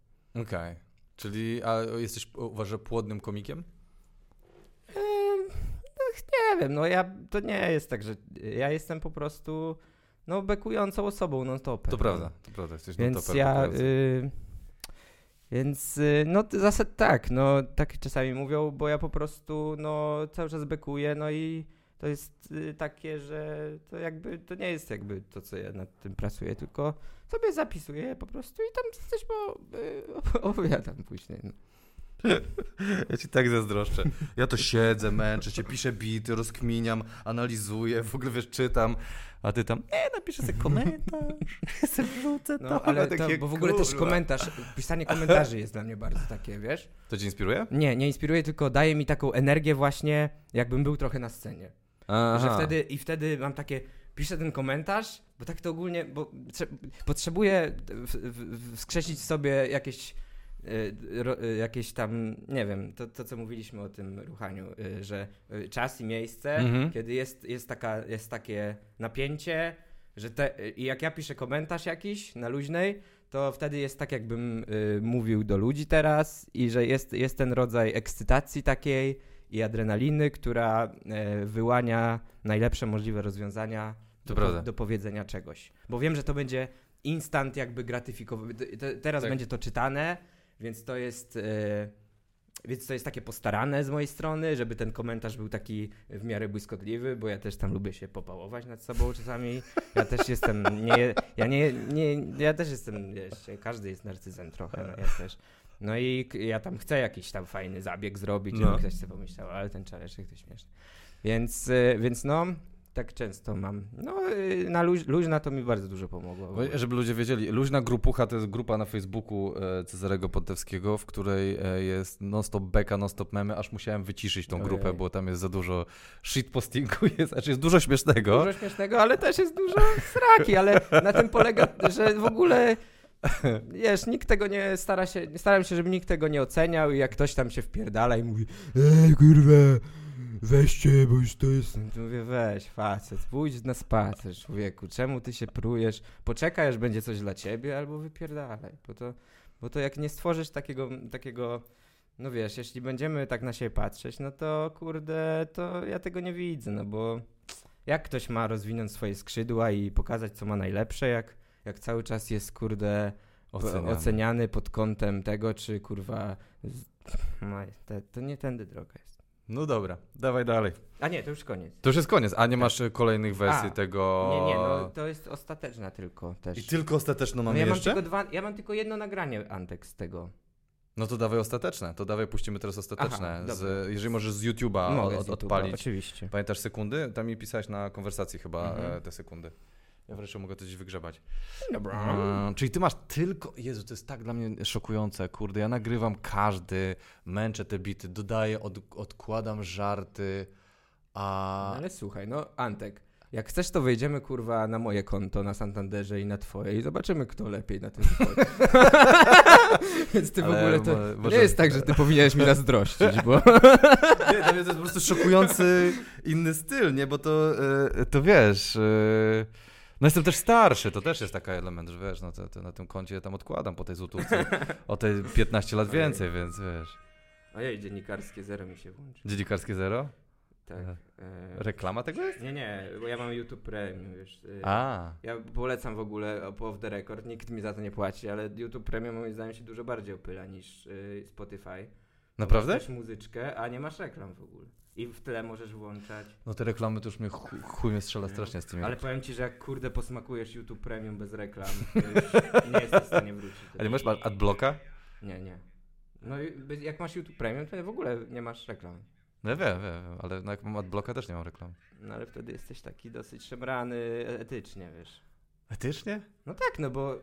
Okej. Czyli a jesteś, uważasz, płodnym komikiem? Em, no, nie wiem, no ja, to nie jest tak, że ja jestem po prostu, no bekującą osobą non stopem. To prawda, to prawda. Jesteś no Więc ja, y, więc y, no zasad tak, no tak czasami mówią, bo ja po prostu no cały czas bekuję, no i to jest y, takie, że to jakby, to nie jest jakby to, co ja nad tym pracuję, tylko sobie zapisuję po prostu i tam coś po, y, opowiadam później. No. Ja ci tak zazdroszczę. Ja to siedzę, męczę się, piszę bity, rozkminiam, analizuję, w ogóle wiesz, czytam, a ty tam, nie, napiszę sobie komentarz, sobie wrzucę to. No, ale to, bo w ogóle też kurwa. komentarz, pisanie komentarzy jest dla mnie bardzo takie, wiesz? To cię inspiruje? Nie, nie inspiruje, tylko daje mi taką energię właśnie, jakbym był trochę na scenie. Aha. Że wtedy, I wtedy mam takie, piszę ten komentarz, bo tak to ogólnie, bo trze- potrzebuję wskrzesić w sobie jakieś, jakieś tam, nie wiem, to, to co mówiliśmy o tym ruchaniu, y, że y, czas i miejsce, Mhm. kiedy jest, jest, taka, jest takie napięcie, że te, i jak ja piszę komentarz jakiś na luźnej, to wtedy jest tak, jakbym y, mówił do ludzi teraz i że jest, jest ten rodzaj ekscytacji takiej i adrenaliny, która e, wyłania najlepsze możliwe rozwiązania do, prawda. do powiedzenia czegoś. Bo wiem, że to będzie instant jakby gratyfikowy. te- te- Teraz Tak. będzie to czytane, więc to jest... E, więc to jest takie postarane z mojej strony, żeby ten komentarz był taki w miarę błyskotliwy, bo ja też tam lubię się popałować nad sobą czasami. Ja też jestem, nie, ja nie, nie, ja też jestem, wiesz, każdy jest narcyzem trochę, no ja też. No i ja tam chcę jakiś tam fajny zabieg zrobić, No. żeby ktoś sobie pomyślał, ale ten czareczek to śmieszny. Więc, y, więc no, tak często mam. No, y, na luź, luźna to mi bardzo dużo pomogło. Bo, Żeby ludzie wiedzieli, Luźna Grupucha to jest grupa na Facebooku e, Cezarego Pontewskiego, w której e, jest non-stop beka, non-stop memy, aż musiałem wyciszyć tą Ojej. grupę, bo tam jest za dużo shitpostingu, jest, znaczy jest dużo śmiesznego. Dużo śmiesznego, ale też jest dużo sraki, ale na tym polega, że w ogóle wiesz, nikt tego nie stara się, staram się, żeby nikt tego nie oceniał i jak ktoś tam się wpierdala i mówi ej kurwa, weźcie, bo już to jest... To mówię, weź facet, pójdź na spacer człowieku, czemu ty się prujesz, poczekaj aż będzie coś dla ciebie albo wypierdalaj, bo to, bo to jak nie stworzysz takiego, takiego no wiesz, jeśli będziemy tak na siebie patrzeć, no to kurde, to ja tego nie widzę, no bo jak ktoś ma rozwinąć swoje skrzydła i pokazać, co ma najlepsze, jak, jak cały czas jest, kurde, oceniany. oceniany pod kątem tego, czy kurwa. z- No, to, to nie tędy droga jest. No dobra, dawaj dalej. A nie, to już koniec. To już jest koniec, a nie masz e, kolejnych wersji A, tego... Nie, nie, no to jest ostateczna tylko też. I tylko ostateczną no, mamy ja mam jeszcze? tylko dwa, ja mam tylko jedno nagranie Antek z tego. No to dawaj ostateczne, to dawaj puścimy teraz ostateczne. Aha, z, jeżeli możesz z YouTube'a Mogę od, z YouTube'a, odpalić. Oczywiście. Pamiętasz sekundy? Tam mi pisałeś na konwersacji chyba Mhm. e, te sekundy. Ja wreszcie mogę gdzieś wygrzebać. Dobra. Czyli ty masz tylko. Jezu, to jest tak dla mnie szokujące, kurde. Ja nagrywam każdy, męczę te bity, dodaję, od, odkładam żarty, a. No, ale słuchaj, no Antek, jak chcesz, to wejdziemy kurwa na moje konto na Santanderze i na twoje i zobaczymy, kto lepiej na tym wychodzi. Więc ty w Ale ogóle to, mo- to może- nie jest tak, że ty powinieneś mi zazdrościć, bo... Nie, dla mnie to jest po prostu szokujący inny styl, nie? Bo to, e, to wiesz. e, No jestem też starszy, to też jest taki element, że wiesz, no to, to na tym koncie ja tam odkładam po tej złotówce o te 15 lat więcej, więc wiesz. Ojej, dziennikarskie zero mi się włączy. Dziennikarskie zero? Tak. E, e, Reklama tego jest? Nie, nie, bo ja mam YouTube Premium, wiesz. y, A, Ja polecam w ogóle off the record, nikt mi za to nie płaci, ale YouTube Premium moim zdaniem się dużo bardziej opyla niż y, Spotify. naprawdę? Masz muzyczkę, a nie masz reklam w ogóle. I w tle możesz włączać. No te reklamy to już mnie chuj, chuj mnie strzela strasznie z tymi. Ale powiem ci, że jak kurde posmakujesz YouTube Premium bez reklam, to już nie jesteś w stanie wrócić. A nie masz adblocka? Nie, nie. No jak masz YouTube Premium, to w ogóle nie masz reklam. No wiem, wiem, ale no jak mam adblocka też nie mam reklam. No ale wtedy jesteś taki dosyć szemrany etycznie, wiesz. Etycznie? No tak, no bo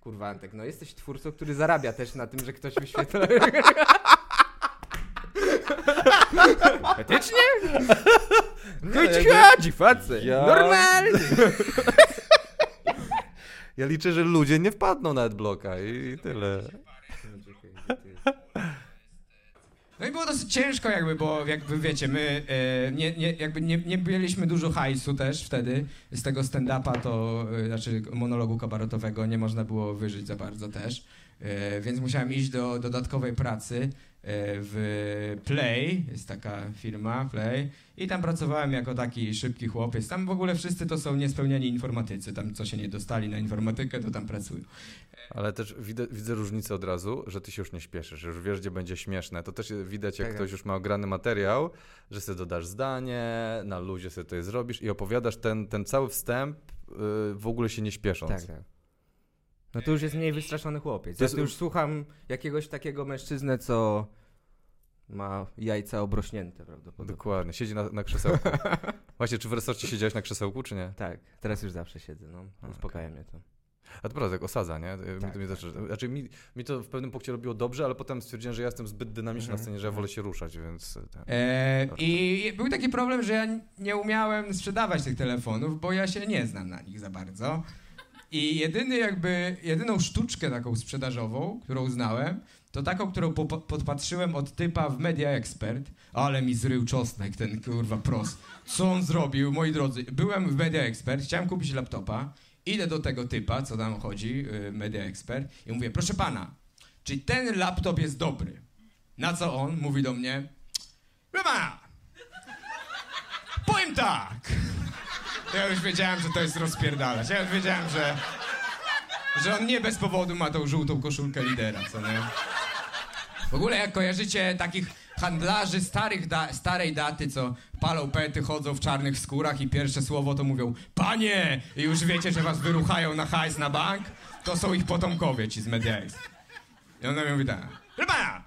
kurwa Antek, no jesteś twórcą, który zarabia też na tym, że ktoś wyświetla. Etycznie? No ci chodzi, facet. Ja- Normalnie. Ja liczę, że ludzie nie wpadną na adblocka i, i tyle. No i było dosyć ciężko jakby, bo jakby wiecie, my e, nie, nie, jakby nie, nie mieliśmy dużo hajsu też wtedy. Z tego stand-upa to, e, znaczy monologu kabaretowego nie można było wyżyć za bardzo też. E, więc musiałem iść do dodatkowej pracy w Play, jest taka firma Play i tam pracowałem jako taki szybki chłopiec. Tam w ogóle wszyscy to są niespełniani informatycy, tam co się nie dostali na informatykę, to tam pracują. Ale też widzę, widzę różnicę od razu, że ty się już nie śpieszysz, że już wiesz, gdzie będzie śmieszne. To też widać, jak Tak, ktoś już ma ograny materiał, że sobie dodasz zdanie, na luzie sobie to zrobisz i opowiadasz ten, ten cały wstęp yy, w ogóle się nie śpiesząc. Tak, tak. No to już jest mniej wystraszony chłopiec. To Ja tu już słucham jakiegoś takiego mężczyznę, co ma jajca obrośnięte prawdopodobnie. Dokładnie, siedzi na, na krzesełku. Właśnie, czy w resorcie siedziałeś na krzesełku, czy nie? Tak, teraz już zawsze siedzę, no. Uspokaja mnie to. A to prawda, tak osadza, nie? Mi, Tak, to mnie tak, tak. znaczy mi, mi to w pewnym punkcie robiło dobrze, ale potem stwierdziłem, że ja jestem zbyt dynamiczny na Mhm, scenie, że ja wolę się ruszać, więc... e, Ten. E, I był taki problem, że ja nie umiałem sprzedawać tych telefonów, bo ja się nie znam na nich za bardzo. I jedyny jakby, jedyną sztuczkę taką sprzedażową, którą znałem, to taką, którą po, podpatrzyłem od typa w Media Expert, ale mi zrył czosnek ten kurwa pros. Co on zrobił, moi drodzy? Byłem w Media Expert, chciałem kupić laptopa, idę do tego typa, co tam chodzi, y, Media Expert i mówię, proszę pana, czy ten laptop jest dobry? Na co on mówi do mnie, proszę powiem tak. Ja już wiedziałem, że to jest rozpierdalać. Ja już wiedziałem, że, że on nie bez powodu ma tą żółtą koszulkę lidera, co nie? W ogóle jak kojarzycie takich handlarzy starych da starej daty, co palą pety, chodzą w czarnych skórach i pierwsze słowo to mówią Panie! I już wiecie, że was wyruchają na hajs na bank? To są ich potomkowie, ci z Mediax. I ona mi mówi tak. Pana,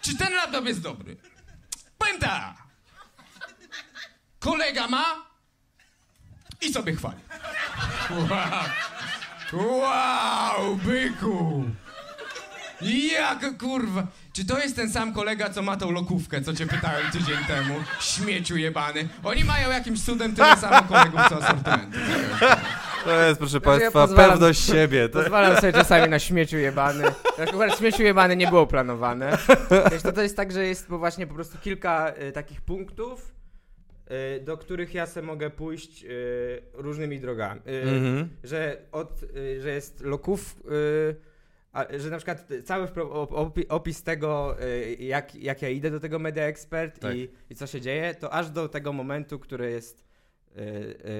czy ten laptop jest dobry? Powiem tak. Kolega ma i sobie chwali. Wow, wow byku! Jak kurwa! Czy to jest ten sam kolega, co ma tą lokówkę, co cię pytałem tydzień temu? Śmieciu jebany. Oni mają jakimś cudem tyle samo kolegów, co asortymentu. To jest, proszę ja Państwa, pozwalam- pewność siebie. To, Pozwalam sobie czasami na śmieciu jebany. Akurat śmieciu jebany nie było planowane. Wiesz, to, to jest tak, że jest po właśnie po prostu kilka y, takich punktów, do których ja se mogę pójść y, różnymi drogami. Y, mhm. że, od, y, że jest loków, y, że na przykład cały opis tego, y, jak, jak ja idę do tego Media Expert Tak. i, i co się dzieje, to aż do tego momentu, który jest, y,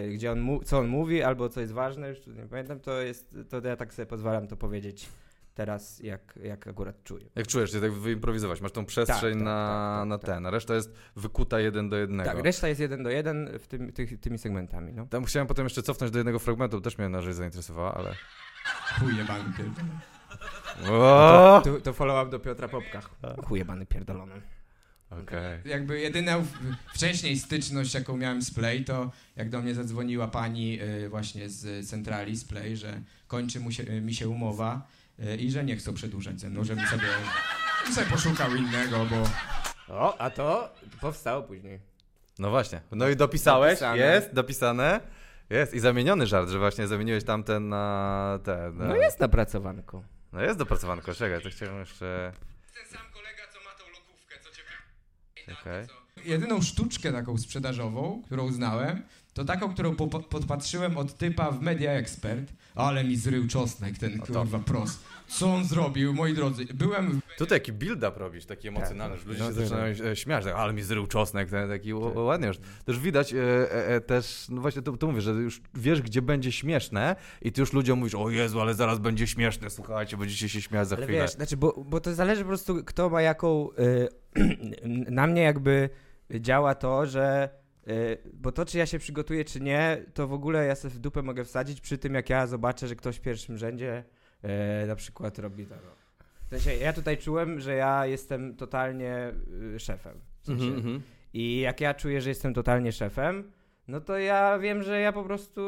y, gdzie on co on mówi, albo co jest ważne, już nie pamiętam, to jest, to ja tak sobie pozwalam to powiedzieć teraz, jak, jak akurat czuję. Jak czujesz, się tak wyimprowizować, masz tą przestrzeń Tak, tak, na, tak, na tak, ten, a reszta jest wykuta jeden do jednego. Tak, reszta jest jeden do jeden w tym, tych, tymi segmentami, no. Tam chciałem potem jeszcze cofnąć do jednego fragmentu, też mnie na rzecz zainteresowała, ale... Chuj jebany pierdolę. O! To, to follow-up do Piotra Popka. Chujebany pierdolony. Okej. Jakby jedyna w- wcześniej styczność, jaką miałem z Play, to jak do mnie zadzwoniła pani y, właśnie z centrali z Play, że kończy mu się, y, mi się umowa i że nie chcą przedłużać ze mną, żebym sobie, żebym sobie poszukał innego, bo O, a to powstało później. No właśnie. No i dopisałeś, Dopisane. jest, dopisane. Jest i zamieniony żart, że właśnie zamieniłeś tamten na ten. Na... No jest napracowanko. No jest dopracowanko, czekaj, to chciałem jeszcze... ten sam kolega, co ma tą lokówkę, co cię co Jedyną sztuczkę taką sprzedażową, którą znałem, to taką, którą po, podpatrzyłem od typa w Media Expert. Ale mi zrył czosnek ten kurwa pros. Co on zrobił, moi drodzy? Byłem Tutaj taki build-up robisz, taki emocjonalny, że ludzie No się tak. zaczynają e, śmiać, tak, ale mi zrył czosnek, ten, taki ł- ładnie już. Też widać e, e, e, też, no właśnie to, to mówię, że już wiesz, gdzie będzie śmieszne i ty już ludziom mówisz, o Jezu, ale zaraz będzie śmieszne, słuchajcie, będziecie się śmiać za Ale chwilę. wiesz, znaczy, bo, bo to zależy po prostu, kto ma jaką. Y, na mnie jakby działa to, że. Y, bo to, czy ja się przygotuję, czy nie, to w ogóle ja sobie w dupę mogę wsadzić przy tym, jak ja zobaczę, że ktoś w pierwszym rzędzie y, na przykład robi to. W sensie, ja tutaj czułem, że ja jestem totalnie y, szefem. W sensie, Mhm, mhm. I jak ja czuję, że jestem totalnie szefem, no to ja wiem, że ja po prostu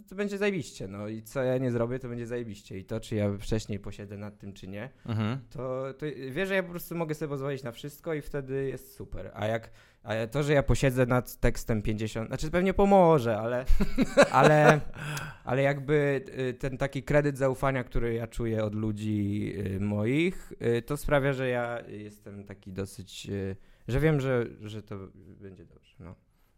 y, to będzie zajebiście. No i co ja nie zrobię, to będzie zajebiście. I to, czy ja wcześniej posiedzę nad tym, czy nie, Mhm. to, to wiesz, że ja po prostu mogę sobie pozwolić na wszystko i wtedy jest super. A jak a to, że ja posiedzę nad tekstem 50, znaczy pewnie pomoże, ale, ale, ale jakby y, ten taki kredyt zaufania, który ja czuję od ludzi y, moich, y, to sprawia, że ja jestem taki dosyć, y, że wiem, że, że to będzie dobrze. No.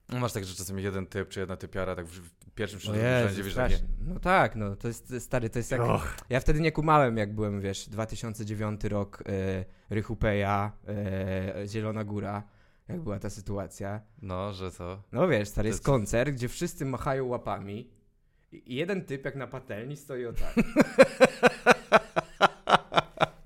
No Masz tak, że czasami jeden typ czy jedna typiara tak w pierwszym czy drugim rzędzie wiesz, takie. No tak, no to jest stary, to jest jak... Och. Ja wtedy nie kumałem, jak byłem, wiesz, 2009 rok, e, Rychupeja, e, Zielona Góra, jak była ta sytuacja. No, że co? No wiesz, stary, jest koncert, gdzie wszyscy machają łapami i jeden typ jak na patelni stoi o tak.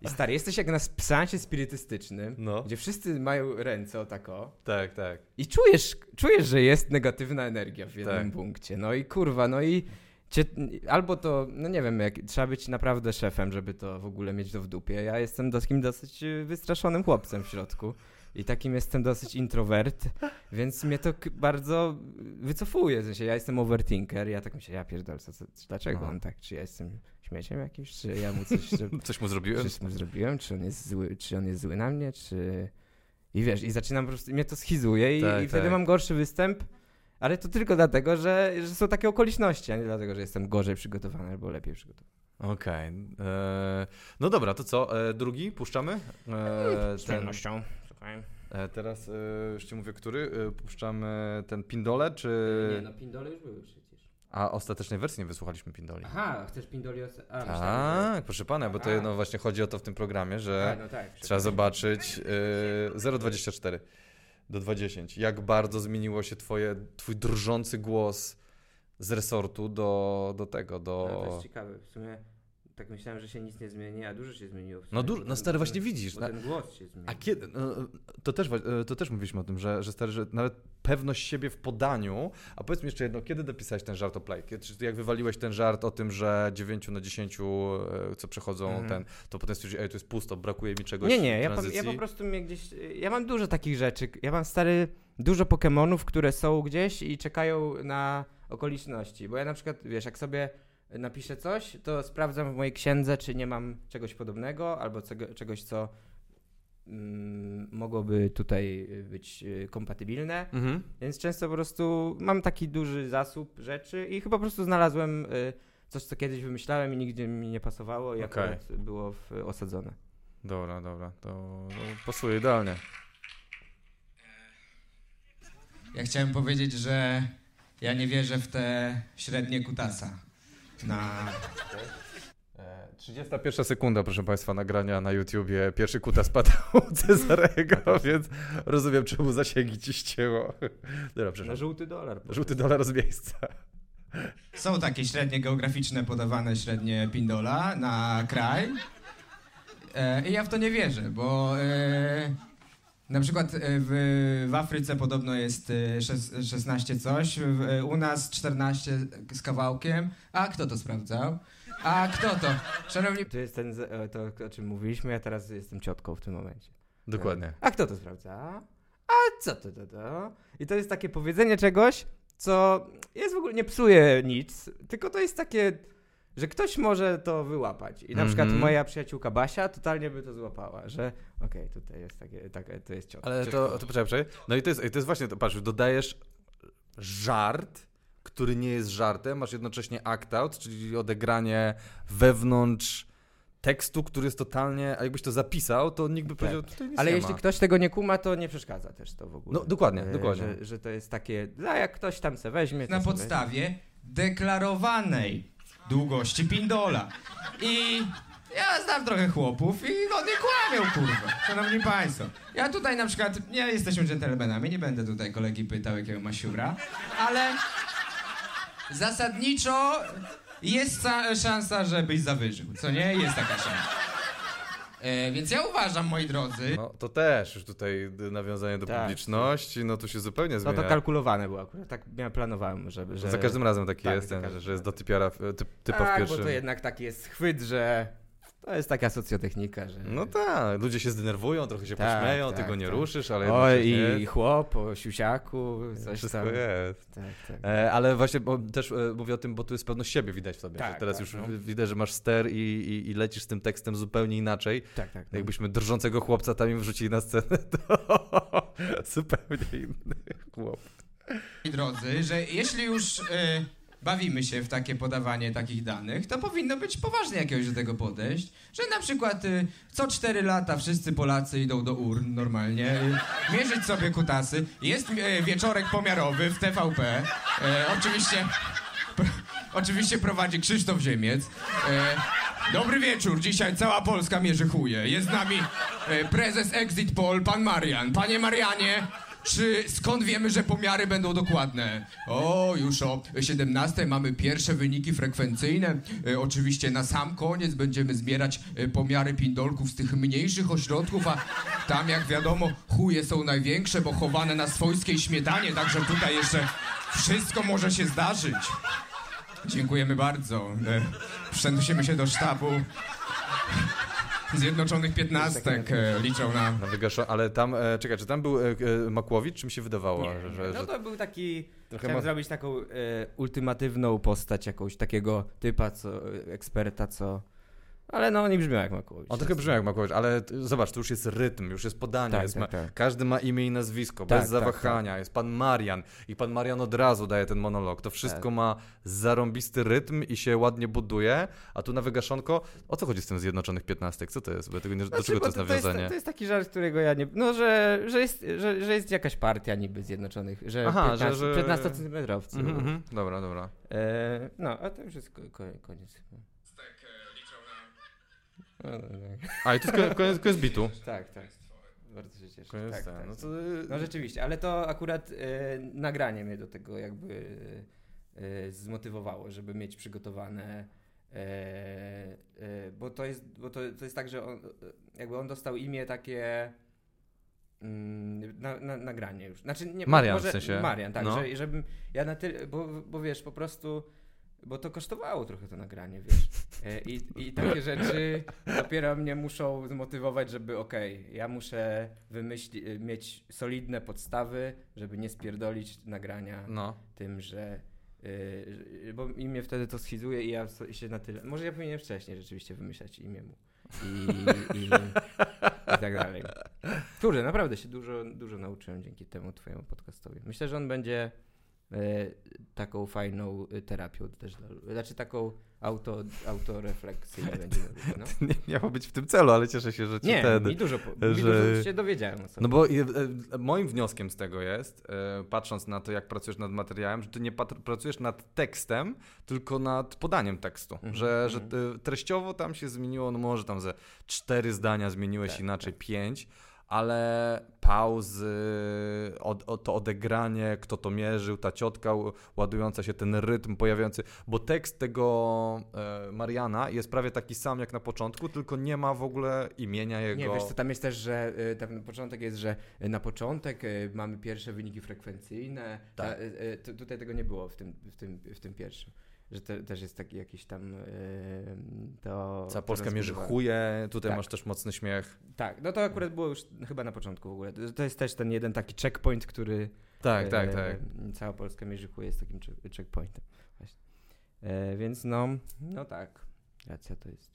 I stary, jesteś jak na seansie spirytystycznym, No, gdzie wszyscy mają ręce o tako tak, tak. i czujesz, czujesz, że jest negatywna energia w jednym Tak. punkcie. No i kurwa, no i cię, albo to, no nie wiem, jak, trzeba być naprawdę szefem, żeby to w ogóle mieć to w dupie. Ja jestem takim dosyć wystraszonym chłopcem w środku. I takim jestem dosyć introwert, więc mnie to bardzo wycofuje. W sensie, ja jestem overthinker, ja tak myślę, ja pierdolę, co, co, dlaczego Aha. on tak? Czy ja jestem śmieciem jakimś? Czy ja mu coś... Czy, Coś mu zrobiłem? czy mu zrobiłem? Czy on jest zły, czy on jest zły na mnie? Czy... I wiesz, i zaczynam po prostu, mnie to schizuje i, Tak, i wtedy tak. mam gorszy występ, ale to tylko dlatego, że, że są takie okoliczności, a nie dlatego, że jestem gorzej przygotowany albo lepiej przygotowany. Okej. e, No dobra, to co? E, drugi puszczamy? E, Z ten, pewnością. E, teraz e, już ci mówię, który? E, puszczamy ten Pindole, czy... Nie, no pindole już były przecież. A ostatecznej wersji nie wysłuchaliśmy Pindoli. Aha, chcesz pindoli o... A, Tak, proszę pana, bo to no właśnie chodzi o to w tym programie, że no tak. trzeba zobaczyć e, 0,24 do 20. Jak bardzo zmieniło się twoje, twój drżący głos z resortu do, do tego, No, do... to jest ciekawe, w sumie tak myślałem, że się nic nie zmieni, a dużo się zmieniło. No bo no stary, właśnie widzisz, Bo na- ten głos się zmienił. A kiedy, no, to, też, to też mówiliśmy o tym, że, że, stary, że nawet pewność siebie w podaniu, a powiedz mi jeszcze jedno, kiedy dopisałeś ten żart o play? Czy jak wywaliłeś ten żart o tym, że 9 na 10, e, co przechodzą Mhm. ten, to potem stwierdziłeś, ej, to jest pusto, brakuje mi czegoś Nie, nie, ja po, ja po prostu mnie gdzieś. Ja mam dużo takich rzeczy. Ja mam stary dużo Pokemonów, które są gdzieś i czekają na okoliczności. Bo ja na przykład, wiesz, jak sobie napiszę coś, to sprawdzam w mojej księdze, czy nie mam czegoś podobnego, albo cego, czegoś, co mm, mogłoby tutaj być y, kompatybilne. Mhm. Więc często po prostu mam taki duży zasób rzeczy i chyba po prostu znalazłem y, coś, co kiedyś wymyślałem i nigdzie mi nie pasowało i Okej. akurat było w, osadzone. Dobra, dobra, to, to pasuje idealnie. Ja chciałem powiedzieć, że ja nie wierzę w te średnie kutasa. Na... E, 31 sekunda, proszę Państwa, nagrania na YouTubie. Pierwszy kuta spadł u Cezarego, więc rozumiem, czemu zasięgi ci ścięło. Dobra, przepraszam. żółty dolar. Żółty dolar z miejsca. Są takie średnie geograficzne podawane średnie pindola na kraj. E, I ja w to nie wierzę, bo e, na przykład e, w, w Afryce podobno jest e, szes- 16 coś, w, e, u nas 14 z kawałkiem. A kto to sprawdzał? A kto to? Szanowni To jest ten, e, to o czym mówiliśmy, ja teraz jestem ciotką w tym momencie. Dokładnie. A kto to sprawdza? A co to, to, to? I to jest takie powiedzenie czegoś, co jest w ogóle, nie psuje nic, tylko to jest takie, że ktoś może to wyłapać. I na przykład Mhm. moja przyjaciółka Basia totalnie by to złapała, że okej, tutaj jest takie, takie, to jest ciot. Ale to, to poczekaj, poczekaj. No i to jest, i to jest właśnie to, patrz, dodajesz żart, który nie jest żartem, masz jednocześnie act out, czyli odegranie wewnątrz tekstu, który jest totalnie, a jakbyś to zapisał, to nikt by Tak. powiedział, tutaj nic Ale nie jeśli ma. ktoś tego nie kuma, to nie przeszkadza też to w ogóle. No, dokładnie, E, dokładnie. Że, że to jest takie, a jak ktoś tam se weźmie, Na podstawie deklarowanej długości pindola. I ja znam trochę chłopów i oni kłamią, kurwa. Szanowni Państwo. Ja tutaj na przykład, nie jesteśmy dżentelmenami, nie będę tutaj kolegi pytał, jakiego ma siura, ale zasadniczo jest szansa, żebyś zawyżył, co nie? Jest taka szansa. E, więc ja uważam, moi drodzy, No to też już tutaj nawiązanie do Tak. publiczności, no to się zupełnie No zmienia. to kalkulowane było akurat, tak ja planowałem, żeby, że... Za każdym razem taki Tak, jest, za ten, każdym że jest do typiara, w- typ, typa tak, w pierwszym. bo to jednak taki jest chwyt, że to jest taka socjotechnika, że... No tak, ludzie się zdenerwują, trochę się Tak, pośmieją, tak, ty go nie tak. ruszysz, ale Oj, jednocześnie i chłop o siusiaku, coś wszystko tam. jest. Tak, tak. E, ale właśnie bo też e, mówię o tym, bo tu jest pewność siebie widać w tobie. Tak, że teraz tak, już no. widać, że masz ster i, i, i lecisz z tym tekstem zupełnie inaczej. Tak, tak. no. Jakbyśmy drżącego chłopca tam im wrzucili na scenę, to zupełnie inny chłop. drodzy, że jeśli już e, bawimy się w takie podawanie takich danych, to powinno być poważnie jakiegoś do tego podejść, że na przykład e, co 4 lata wszyscy Polacy idą do urn normalnie, e, mierzyć sobie kutasy. Jest e, wieczorek pomiarowy w TVP. E, oczywiście, oczywiście prowadzi Krzysztof Ziemiec. E, Dobry wieczór, dzisiaj cała Polska mierzy chuje. Jest z nami e, prezes Exit Poll, pan Marian. Panie Marianie, czy skąd wiemy, że pomiary będą dokładne? O, już o 17 mamy pierwsze wyniki frekwencyjne. E, oczywiście na sam koniec będziemy zbierać e, pomiary pindolków z tych mniejszych ośrodków, a tam jak wiadomo chuje są największe, bo chowane na swojskiej śmietanie, także tutaj jeszcze wszystko może się zdarzyć. Dziękujemy bardzo. E, Przenosimy się do sztabu. Zjednoczonych Piętnastek e, liczą na Na wygaszo... Ale tam, e, czekaj, czy tam był e, e, Makłowicz, czy mi się wydawało, Nie, że, że, no to był taki. trochę Chciałem ma... zrobić taką e, ultimatywną postać, jakąś takiego typa, co, e, eksperta, co. Ale no, nie brzmiał jak Makłowicz. On trochę brzmi jak Makłowicz, ale zobacz, tu już jest rytm, już jest podanie, Tak, jest tak, ma... tak. każdy ma imię i nazwisko, Tak, bez tak, zawahania, jest pan Marian i pan Marian od razu daje ten monolog, to wszystko Tak. ma zarąbisty rytm i się ładnie buduje, a tu na Wygaszonko, o co chodzi z tym Zjednoczonych Piętnastek, co to jest, bo tego nie... do Znaczy, czego bo to jest to jest, nawiązanie? to jest taki żart, którego ja nie. No, że, że, jest, że, że jest jakaś partia niby zjednoczonych. Że Aha, 15, że- że- 15 centymetrowcy. Mhm, mhm. Dobra, dobra. E, no, a to już jest ko- ko- koniec. No, no, no. A i to jest ko- koniec, koniec bitu. Tak, tak. Bardzo się cieszę. Koniec tak, ten, tak. no to... No rzeczywiście, ale to akurat e, nagranie mnie do tego jakby e, zmotywowało, żeby mieć przygotowane. E, e, bo to jest, bo to, to jest tak, że on, jakby on dostał imię takie mm, na, na, nagranie już. Znaczy nie, Marian może, w sensie, Marian, tak, no. że, żebym ja na tyle, bo, bo wiesz, po prostu bo to kosztowało trochę to nagranie, wiesz. E, I, I takie rzeczy dopiero mnie muszą zmotywować, żeby okej, ja muszę wymyślić, mieć solidne podstawy, żeby nie spierdolić nagrania No. tym, że y, bo imię wtedy to schizuje i ja się na tyle. Może ja powinienem wcześniej rzeczywiście wymyślać imię mu. I, i, i tak dalej. Kurde, naprawdę się dużo, dużo nauczyłem dzięki temu twojemu podcastowi. Myślę, że on będzie e, taką fajną e, terapią też Znaczy taką auto, autorefleksyjną będzie. No. Nie miało być w tym celu, ale cieszę się, że ci Nie, ten... mi dużo, że- dużo się dowiedziałem. No bo e, e, moim wnioskiem z tego jest, e, patrząc na to, jak pracujesz nad materiałem, że ty nie pracujesz nad tekstem, tylko nad podaniem tekstu. Mhm, Że, że mhm. e, treściowo tam się zmieniło, no może tam ze cztery zdania zmieniłeś Tak, inaczej, tak. pięć, ale pauzy, od, od, to odegranie, kto to mierzył, ta ciotka ładująca się, ten rytm pojawiający, bo tekst tego e, Mariana jest prawie taki sam jak na początku, tylko nie ma w ogóle imienia jego. Nie, wiesz co, tam jest też, że y, tam na początek jest, że na początek y, mamy pierwsze wyniki frekwencyjne. Tak. Ta, y, tu- tutaj tego nie było w tym, w tym, w tym pierwszym. Że te, też jest taki jakiś tam y, to... Cała to Polska mierzy chuje, tutaj Tak. masz też mocny śmiech. Tak, no to akurat było już chyba na początku w ogóle. To- To jest też ten jeden taki checkpoint, który... Tak, e, tak, tak. Cała Polska mierzy chuje jest takim check- checkpointem. Właśnie. E, więc no, no tak. Racja to jest.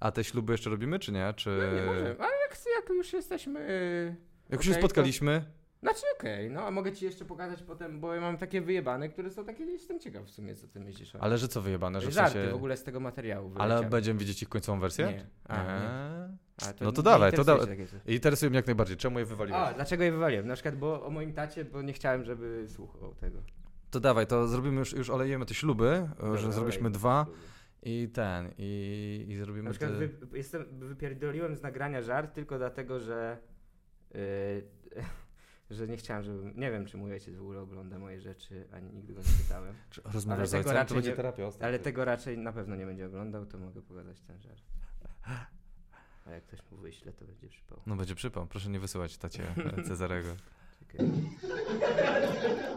A te śluby jeszcze robimy, czy nie? Czy... No nie może, ale jak, jak już jesteśmy... Jak już się spotkaliśmy, Znaczy okej, no a mogę ci jeszcze pokazać potem, bo ja mam takie wyjebane, które są takie, jestem ciekaw w sumie, co ty myślisz. o- Ale że co wyjebane, że w Żarty sensie... w ogóle z tego materiału Ale wyleciały. będziemy widzieć ich końcową wersję? Nie. A, nie. Eee. A, No to dawaj, to interesuje da- cię takie coś. Interesuje mnie jak najbardziej. Czemu je wywaliłeś? A, dlaczego je wywaliłem? Na przykład, bo o moim tacie, bo nie chciałem, żeby słuchał tego. To dawaj, to zrobimy już, już olejemy te śluby, Dobra, że zrobiliśmy olej. dwa i ten, i, i Na zrobimy przykład te... wy, jestem, wypierdoliłem z nagrania żart tylko dlatego, że yy, że nie chciałem, żeby... Nie wiem, czy mój ojciec w ogóle ogląda moje rzeczy, ani nigdy go nie pytałem. Czy Rozmawiasz z ojcem, raczej to będzie terapia ostatnia. Ale tego raczej na pewno nie będzie oglądał, to mogę pokazać ten żart. A jak ktoś mu wyśle, to będzie przypał. No będzie przypał, proszę nie wysyłać tacie Cezarego.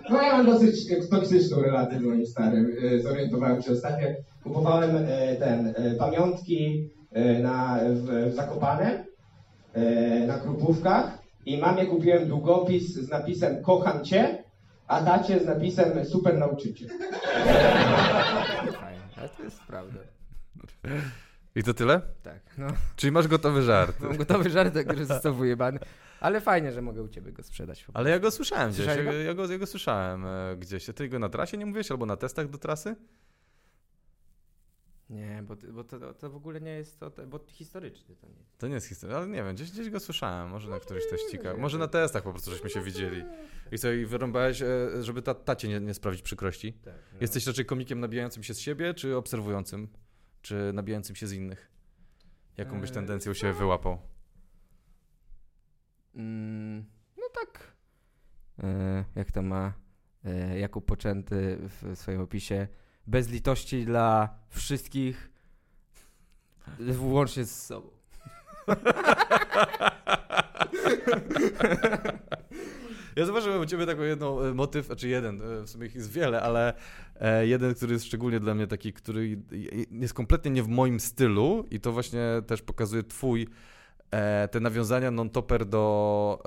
No ja mam dosyć toksyczną relację z moim starym. E, Zorientowałem się ostatnio. Kupowałem e, ten e, pamiątki na, w, w Zakopane na Krupówkach i mamie kupiłem długopis z napisem kocham cię, a tacie z napisem super nauczyciel. Fajnie, ale to jest prawda. I to tyle? Tak, no. Czyli masz gotowy żart. Mam gotowy żart, który został wyjebany. Ale fajnie, że mogę u ciebie go sprzedać. Ale ja go słyszałem gdzieś, ja, go? ja, go, ja go słyszałem e, gdzieś. Ty go na trasie nie mówiłeś, albo na testach do trasy? Nie, bo, bo to, to w ogóle nie jest to, bo historyczny to nie jest. To nie jest historia, ale nie wiem, gdzieś, gdzieś go słyszałem, może na któryś teścikach, może na testach po prostu żeśmy się widzieli. I co, i wyrąbałeś, e, żeby ta, tacie nie, nie sprawić przykrości? Tak, no. Jesteś raczej komikiem nabijającym się z siebie, czy obserwującym? Czy nabijającym się z innych? Jaką byś Eee, tendencję u siebie wyłapał? Mm, no tak. E, jak to ma e, Jakub Poczęty w swoim opisie. Bez litości dla wszystkich, włącznie z sobą. Ja zauważyłem u ciebie taką jedną e, motyw, znaczy jeden, e, w sumie ich jest wiele, ale e, jeden, który jest szczególnie dla mnie taki, który jest kompletnie nie w moim stylu i to właśnie też pokazuje twój, te nawiązania non-topper do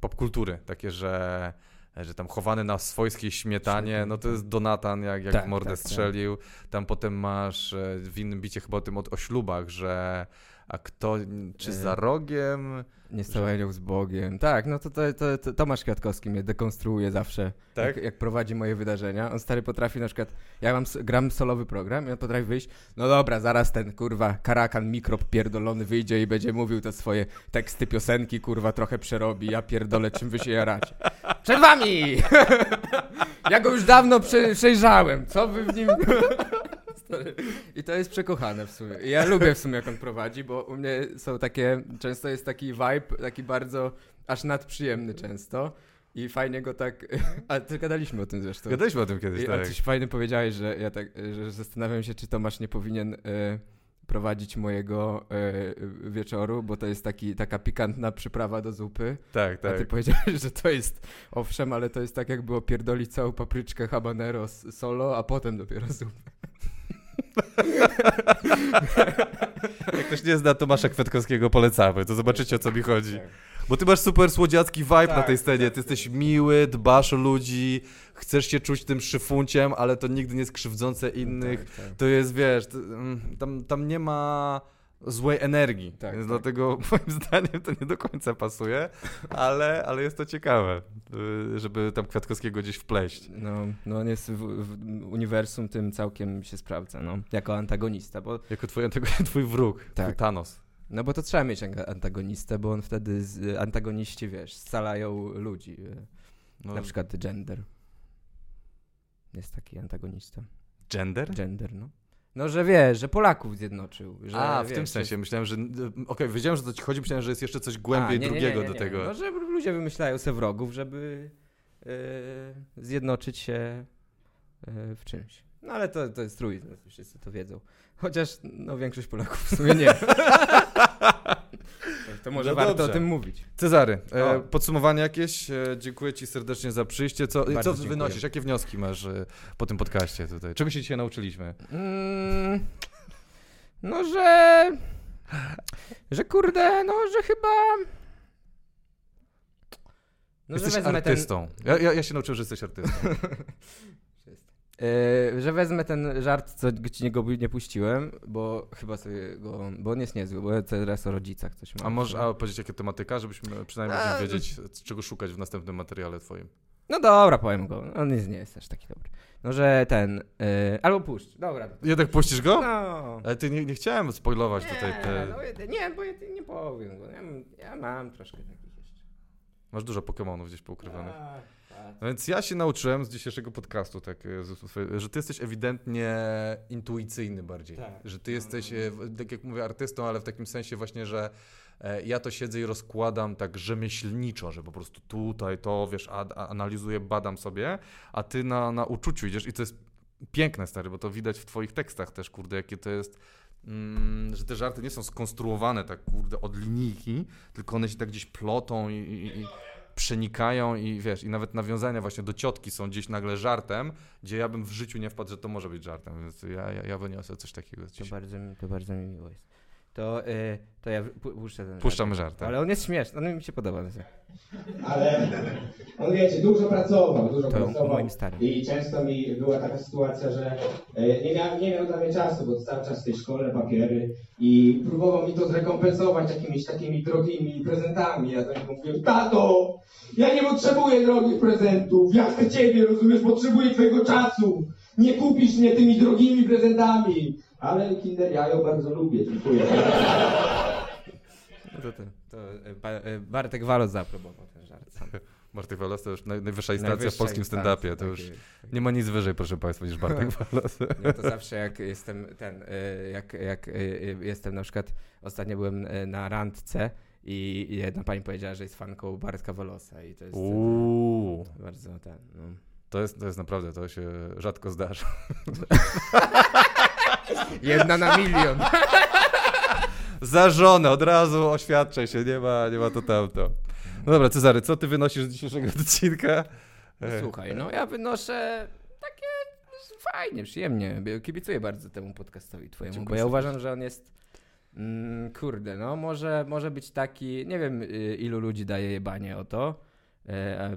popkultury, takie, że że tam chowany na swojskiej śmietanie, no to jest Donatan, jak, jak Tak, mordę tak, tak. strzelił. Tam potem masz e, w innym bicie chyba o tym o, o ślubach, że a kto, czy E, za rogiem, Nie stałanią z Bogiem. Tak, no to, to, to, to Tomasz Kwiatkowski mnie dekonstruuje zawsze, Tak? jak, jak prowadzi moje wydarzenia. On stary potrafi na przykład, ja mam, gram solowy program i on potrafi wyjść, no dobra, zaraz ten kurwa karakan mikrop pierdolony wyjdzie i będzie mówił te swoje teksty piosenki, kurwa trochę przerobi, ja pierdolę czym wy się jaracie. Przed wami! ja go już dawno prze, przejrzałem, co wy w nim... Stary. I to jest przekochane w sumie. I Ja lubię w sumie jak on prowadzi, bo u mnie są takie, często jest taki vibe, taki bardzo aż nadprzyjemny często. I fajnie go tak. A ty gadaliśmy o tym zresztą. Gadaliśmy o tym kiedyś, I, tak. coś fajnie powiedziałeś, że ja tak, że zastanawiam się, czy Tomasz nie powinien e, prowadzić mojego e, wieczoru, bo to jest taki, taka pikantna przyprawa do zupy. Tak, A ty tak. powiedziałeś, że to jest, owszem, ale to jest tak jakby opierdolić całą papryczkę habanero solo, a potem dopiero zupę. Jak ktoś nie zna Tomasza Kwiatkowskiego, polecamy, to zobaczycie o co mi chodzi. Tak. Bo ty masz super słodziacki vibe na Tak, tej scenie, ty tak. jesteś miły, dbasz o ludzi, chcesz się czuć tym szyfunciem, ale to nigdy nie jest krzywdzące innych. Tak, tak. To jest, wiesz, mm, tam, tam nie ma złej energii, Tak, więc tak. dlatego moim zdaniem to nie do końca pasuje, ale, ale jest to ciekawe, y, żeby tam Kwiatkowskiego gdzieś wpleść. No, no on jest w, w uniwersum tym całkiem się sprawdza, no, jako antagonista, bo, Jako twój, twój wróg, twój Tak. Thanos. no bo to trzeba mieć antagonistę, bo on wtedy, z, antagoniści, wiesz, scalają ludzi, e, No, na przykład gender. Jest taki antagonista. gender? Gender, no. No, że wiesz, że Polaków zjednoczył. Że, A, w wiesz, tym że- sensie, myślałem, że... Okej, wiedziałem, że to ci chodzi, myślałem, że jest jeszcze coś głębiej A, nie, drugiego nie, nie, do tego. No, że ludzie wymyślają se wrogów, żeby e, zjednoczyć się e, w czymś. No ale to, to jest truizm, wszyscy to wiedzą. Chociaż no, większość Polaków w sumie nie. to może No warto dobrze. o tym mówić. Cezary, e, podsumowanie jakieś. E, dziękuję ci serdecznie za przyjście. Co, Bardzo co dziękuję. wynosisz? Jakie wnioski masz e, po tym podcaście tutaj? Czego się dzisiaj nauczyliśmy? Mm, no, że... Że kurde, no, że chyba... No, jesteś że wezmę ten- artystą. Ja, ja, ja się nauczyłem, że jesteś artystą. Yy, że wezmę ten żart, co ci go nie puściłem, bo chyba sobie go, bo on jest niezły, bo teraz o rodzicach coś mam. A może a powiedzieć jaka tematyka, żebyśmy przynajmniej A, mogli wiedzieć, czego szukać w następnym materiale twoim. No dobra, powiem go, on jest, nie jest aż taki dobry. No, że ten, yy, albo puszcz, dobra. Jednak puścisz go? No. Ale ty nie, nie chciałem spoilować Nie, tutaj. Te... no, nie, bo ja nie powiem go, ja, mam- ja mam troszkę takich jeszcze. Masz dużo Pokemonów gdzieś poukrywanych. A. No więc ja się nauczyłem z dzisiejszego podcastu, tak, e, że ty jesteś ewidentnie intuicyjny bardziej. Tak. Że ty jesteś, e, tak jak mówię, artystą, ale w takim sensie właśnie, że e, ja to siedzę i rozkładam tak rzemieślniczo, że po prostu tutaj to, wiesz, analizuję, badam sobie, a ty na, na uczuciu idziesz i to jest piękne, stary, bo to widać w twoich tekstach też, kurde, jakie to jest mm, że te żarty nie są skonstruowane tak, kurde, od linijki, tylko one się tak gdzieś plotą i, i, i przenikają i wiesz, i nawet nawiązania właśnie do ciotki są gdzieś nagle żartem, gdzie ja bym w życiu nie wpadł, że to może być żartem, więc ja, ja, ja wyniosę coś takiego To bardzo, mi- to bardzo mi miło jest. To, y, to ja pu- puszczę ten Puszczamy żart. żart, tak. Ale on jest śmieszny, on mi się podoba. Ale on wiecie, dużo pracował, dużo To pracował. moim starym. I często mi była taka sytuacja, że e, nie miał, nie miał dla mnie czasu, bo cały czas w tej szkole papiery i próbował mi to zrekompensować jakimiś takimi drogimi prezentami. Ja do niego mówiłem, tato, ja nie potrzebuję drogich prezentów, ja chcę ciebie, rozumiesz, potrzebuję twojego czasu. Nie kupisz mnie tymi drogimi prezentami. Ale Kinder Jajo bardzo lubię, dziękuję. No to, to, to ba, y, Bartek Walos zaaprobował ten żart. Sam. Bartek Walos to już naj, najwyższa instancja w Najwyższa polskim instancja, stand-upie, to tak już tak nie ma nic wyżej, proszę państwa, niż Bartek Walos. Nie, to zawsze jak jestem ten, y, jak, jak jestem na przykład, ostatnio byłem na randce i jedna pani powiedziała, że jest fanką Bartka Walosa i to jest Uuu, bardzo ten, no. To jest, to jest naprawdę, to się rzadko zdarza. Jedna na milion. Za żonę, od razu oświadczaj się, nie ma, nie ma to tamto. No dobra, Cezary, co ty wynosisz z dzisiejszego odcinka? E, Słuchaj, no ja wynoszę takie fajnie, przyjemnie. Kibicuję bardzo temu podcastowi twojemu, Dziękuję bo ja uważam, że on jest mm, kurde, no może, może być taki, nie wiem y, ilu ludzi daje jebanie o to,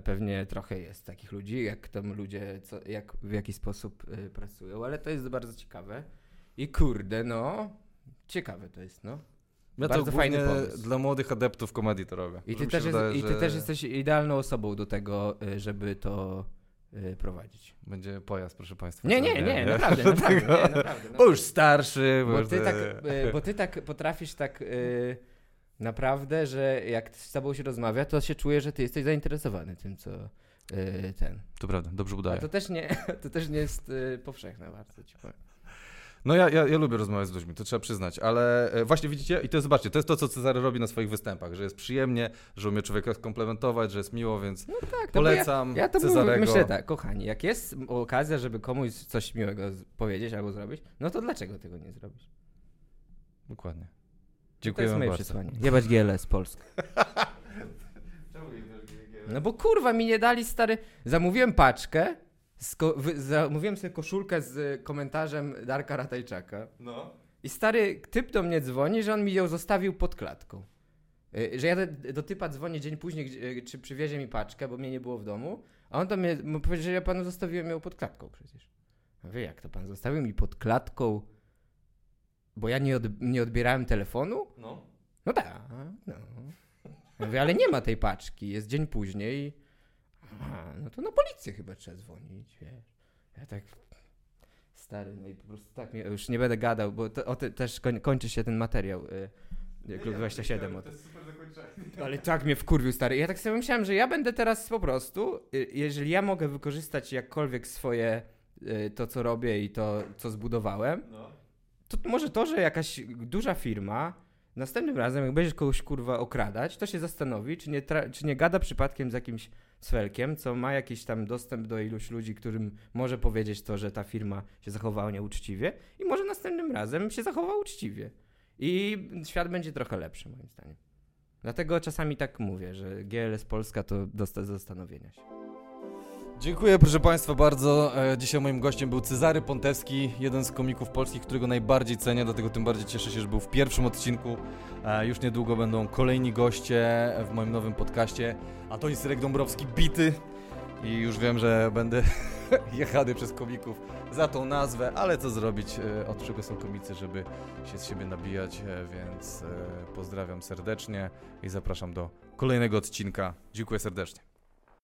pewnie trochę jest takich ludzi, jak tam ludzie, co, jak, w jaki sposób y, pracują, ale to jest bardzo ciekawe. I kurde, no, ciekawe to jest, no. Ja Bardzo to fajny pomysł. dla młodych adeptów komedii to robię. I ty, też, jest, wydaje, i ty że też jesteś idealną osobą do tego, y, żeby to prowadzić. Będzie pojazd, proszę państwa. Nie, nie, nie, naprawdę, naprawdę, nie, naprawdę. Bo już starszy, Bo ty, tak, bo ty tak potrafisz tak y, naprawdę, że jak z tobą się rozmawia, to się czuje, że ty jesteś zainteresowany tym, co y, ten. To prawda, dobrze A udaje. to też nie, to też nie jest y, powszechne bardzo, ci powiem. No ja, ja, ja lubię rozmawiać z ludźmi, to trzeba przyznać, ale e, właśnie widzicie, i to zobaczcie, to jest to, co Cezary robi na swoich występach, że jest przyjemnie, że umie człowieka skomplementować, że jest miło, więc Tak, no bo polecam Ja, ja to Cezarego. myślę tak, kochani, jak jest okazja, żeby komuś coś miłego powiedzieć albo zrobić, no to dlaczego tego nie zrobić? Dokładnie. To Dziękuję jest moje bardzo. przesłanie. Jebać GLS Polska. No bo kurwa mi nie dali stary. Zamówiłem paczkę, sko- wy- zamówiłem sobie koszulkę z komentarzem Darka Ratajczaka. No. I stary typ do mnie dzwoni, że on mi ją zostawił pod klatką. Y, Że ja do, do typa dzwonię dzień później, gdzie- y, czy przywiezie mi paczkę, bo mnie nie było w domu. A on do mnie powiedział, że ja panu zostawiłem ją pod klatką przecież. A wy jak to pan zostawił mi pod klatką, bo ja nie, od, nie odbierałem telefonu? No. No tak, no. Ja mówię, ale nie ma tej paczki, jest dzień później. Aha, no to na policję chyba trzeba dzwonić, wiesz. Ja tak, stary, no i po prostu tak, mnie, już nie będę gadał, bo to, o ty, też koń, kończy się ten materiał. Y, Klub 27 o tym. Ale tak mnie wkurwił, stary. Ja tak sobie myślałem, że ja będę teraz po prostu, y, jeżeli ja mogę wykorzystać jakkolwiek swoje, y, to co robię i to co zbudowałem, to może to, że jakaś duża firma następnym razem, jak będziesz kogoś kurwa okradać, to się zastanowi, czy nie, czy nie gada przypadkiem z jakimś sfelkiem, co ma jakiś tam dostęp do iluś ludzi, którym może powiedzieć to, że ta firma się zachowała nieuczciwie i może następnym razem się zachowa uczciwie. I świat będzie trochę lepszy, moim zdaniem. Dlatego czasami tak mówię, że GLS Polska to do zastanowienia się. Dziękuję proszę Państwa bardzo. E, Dzisiaj moim gościem był Cezary Pontewski, jeden z komików polskich, którego najbardziej cenię, dlatego tym bardziej cieszę się, że był w pierwszym odcinku. E, Już niedługo będą kolejni goście w moim nowym podcaście. Antoni Syrek Dąbrowski, bity. I już wiem, że będę jechany przez komików za tą nazwę, ale co zrobić, e, od czego są komicy, żeby się z siebie nabijać, więc pozdrawiam serdecznie i zapraszam do kolejnego odcinka. Dziękuję serdecznie.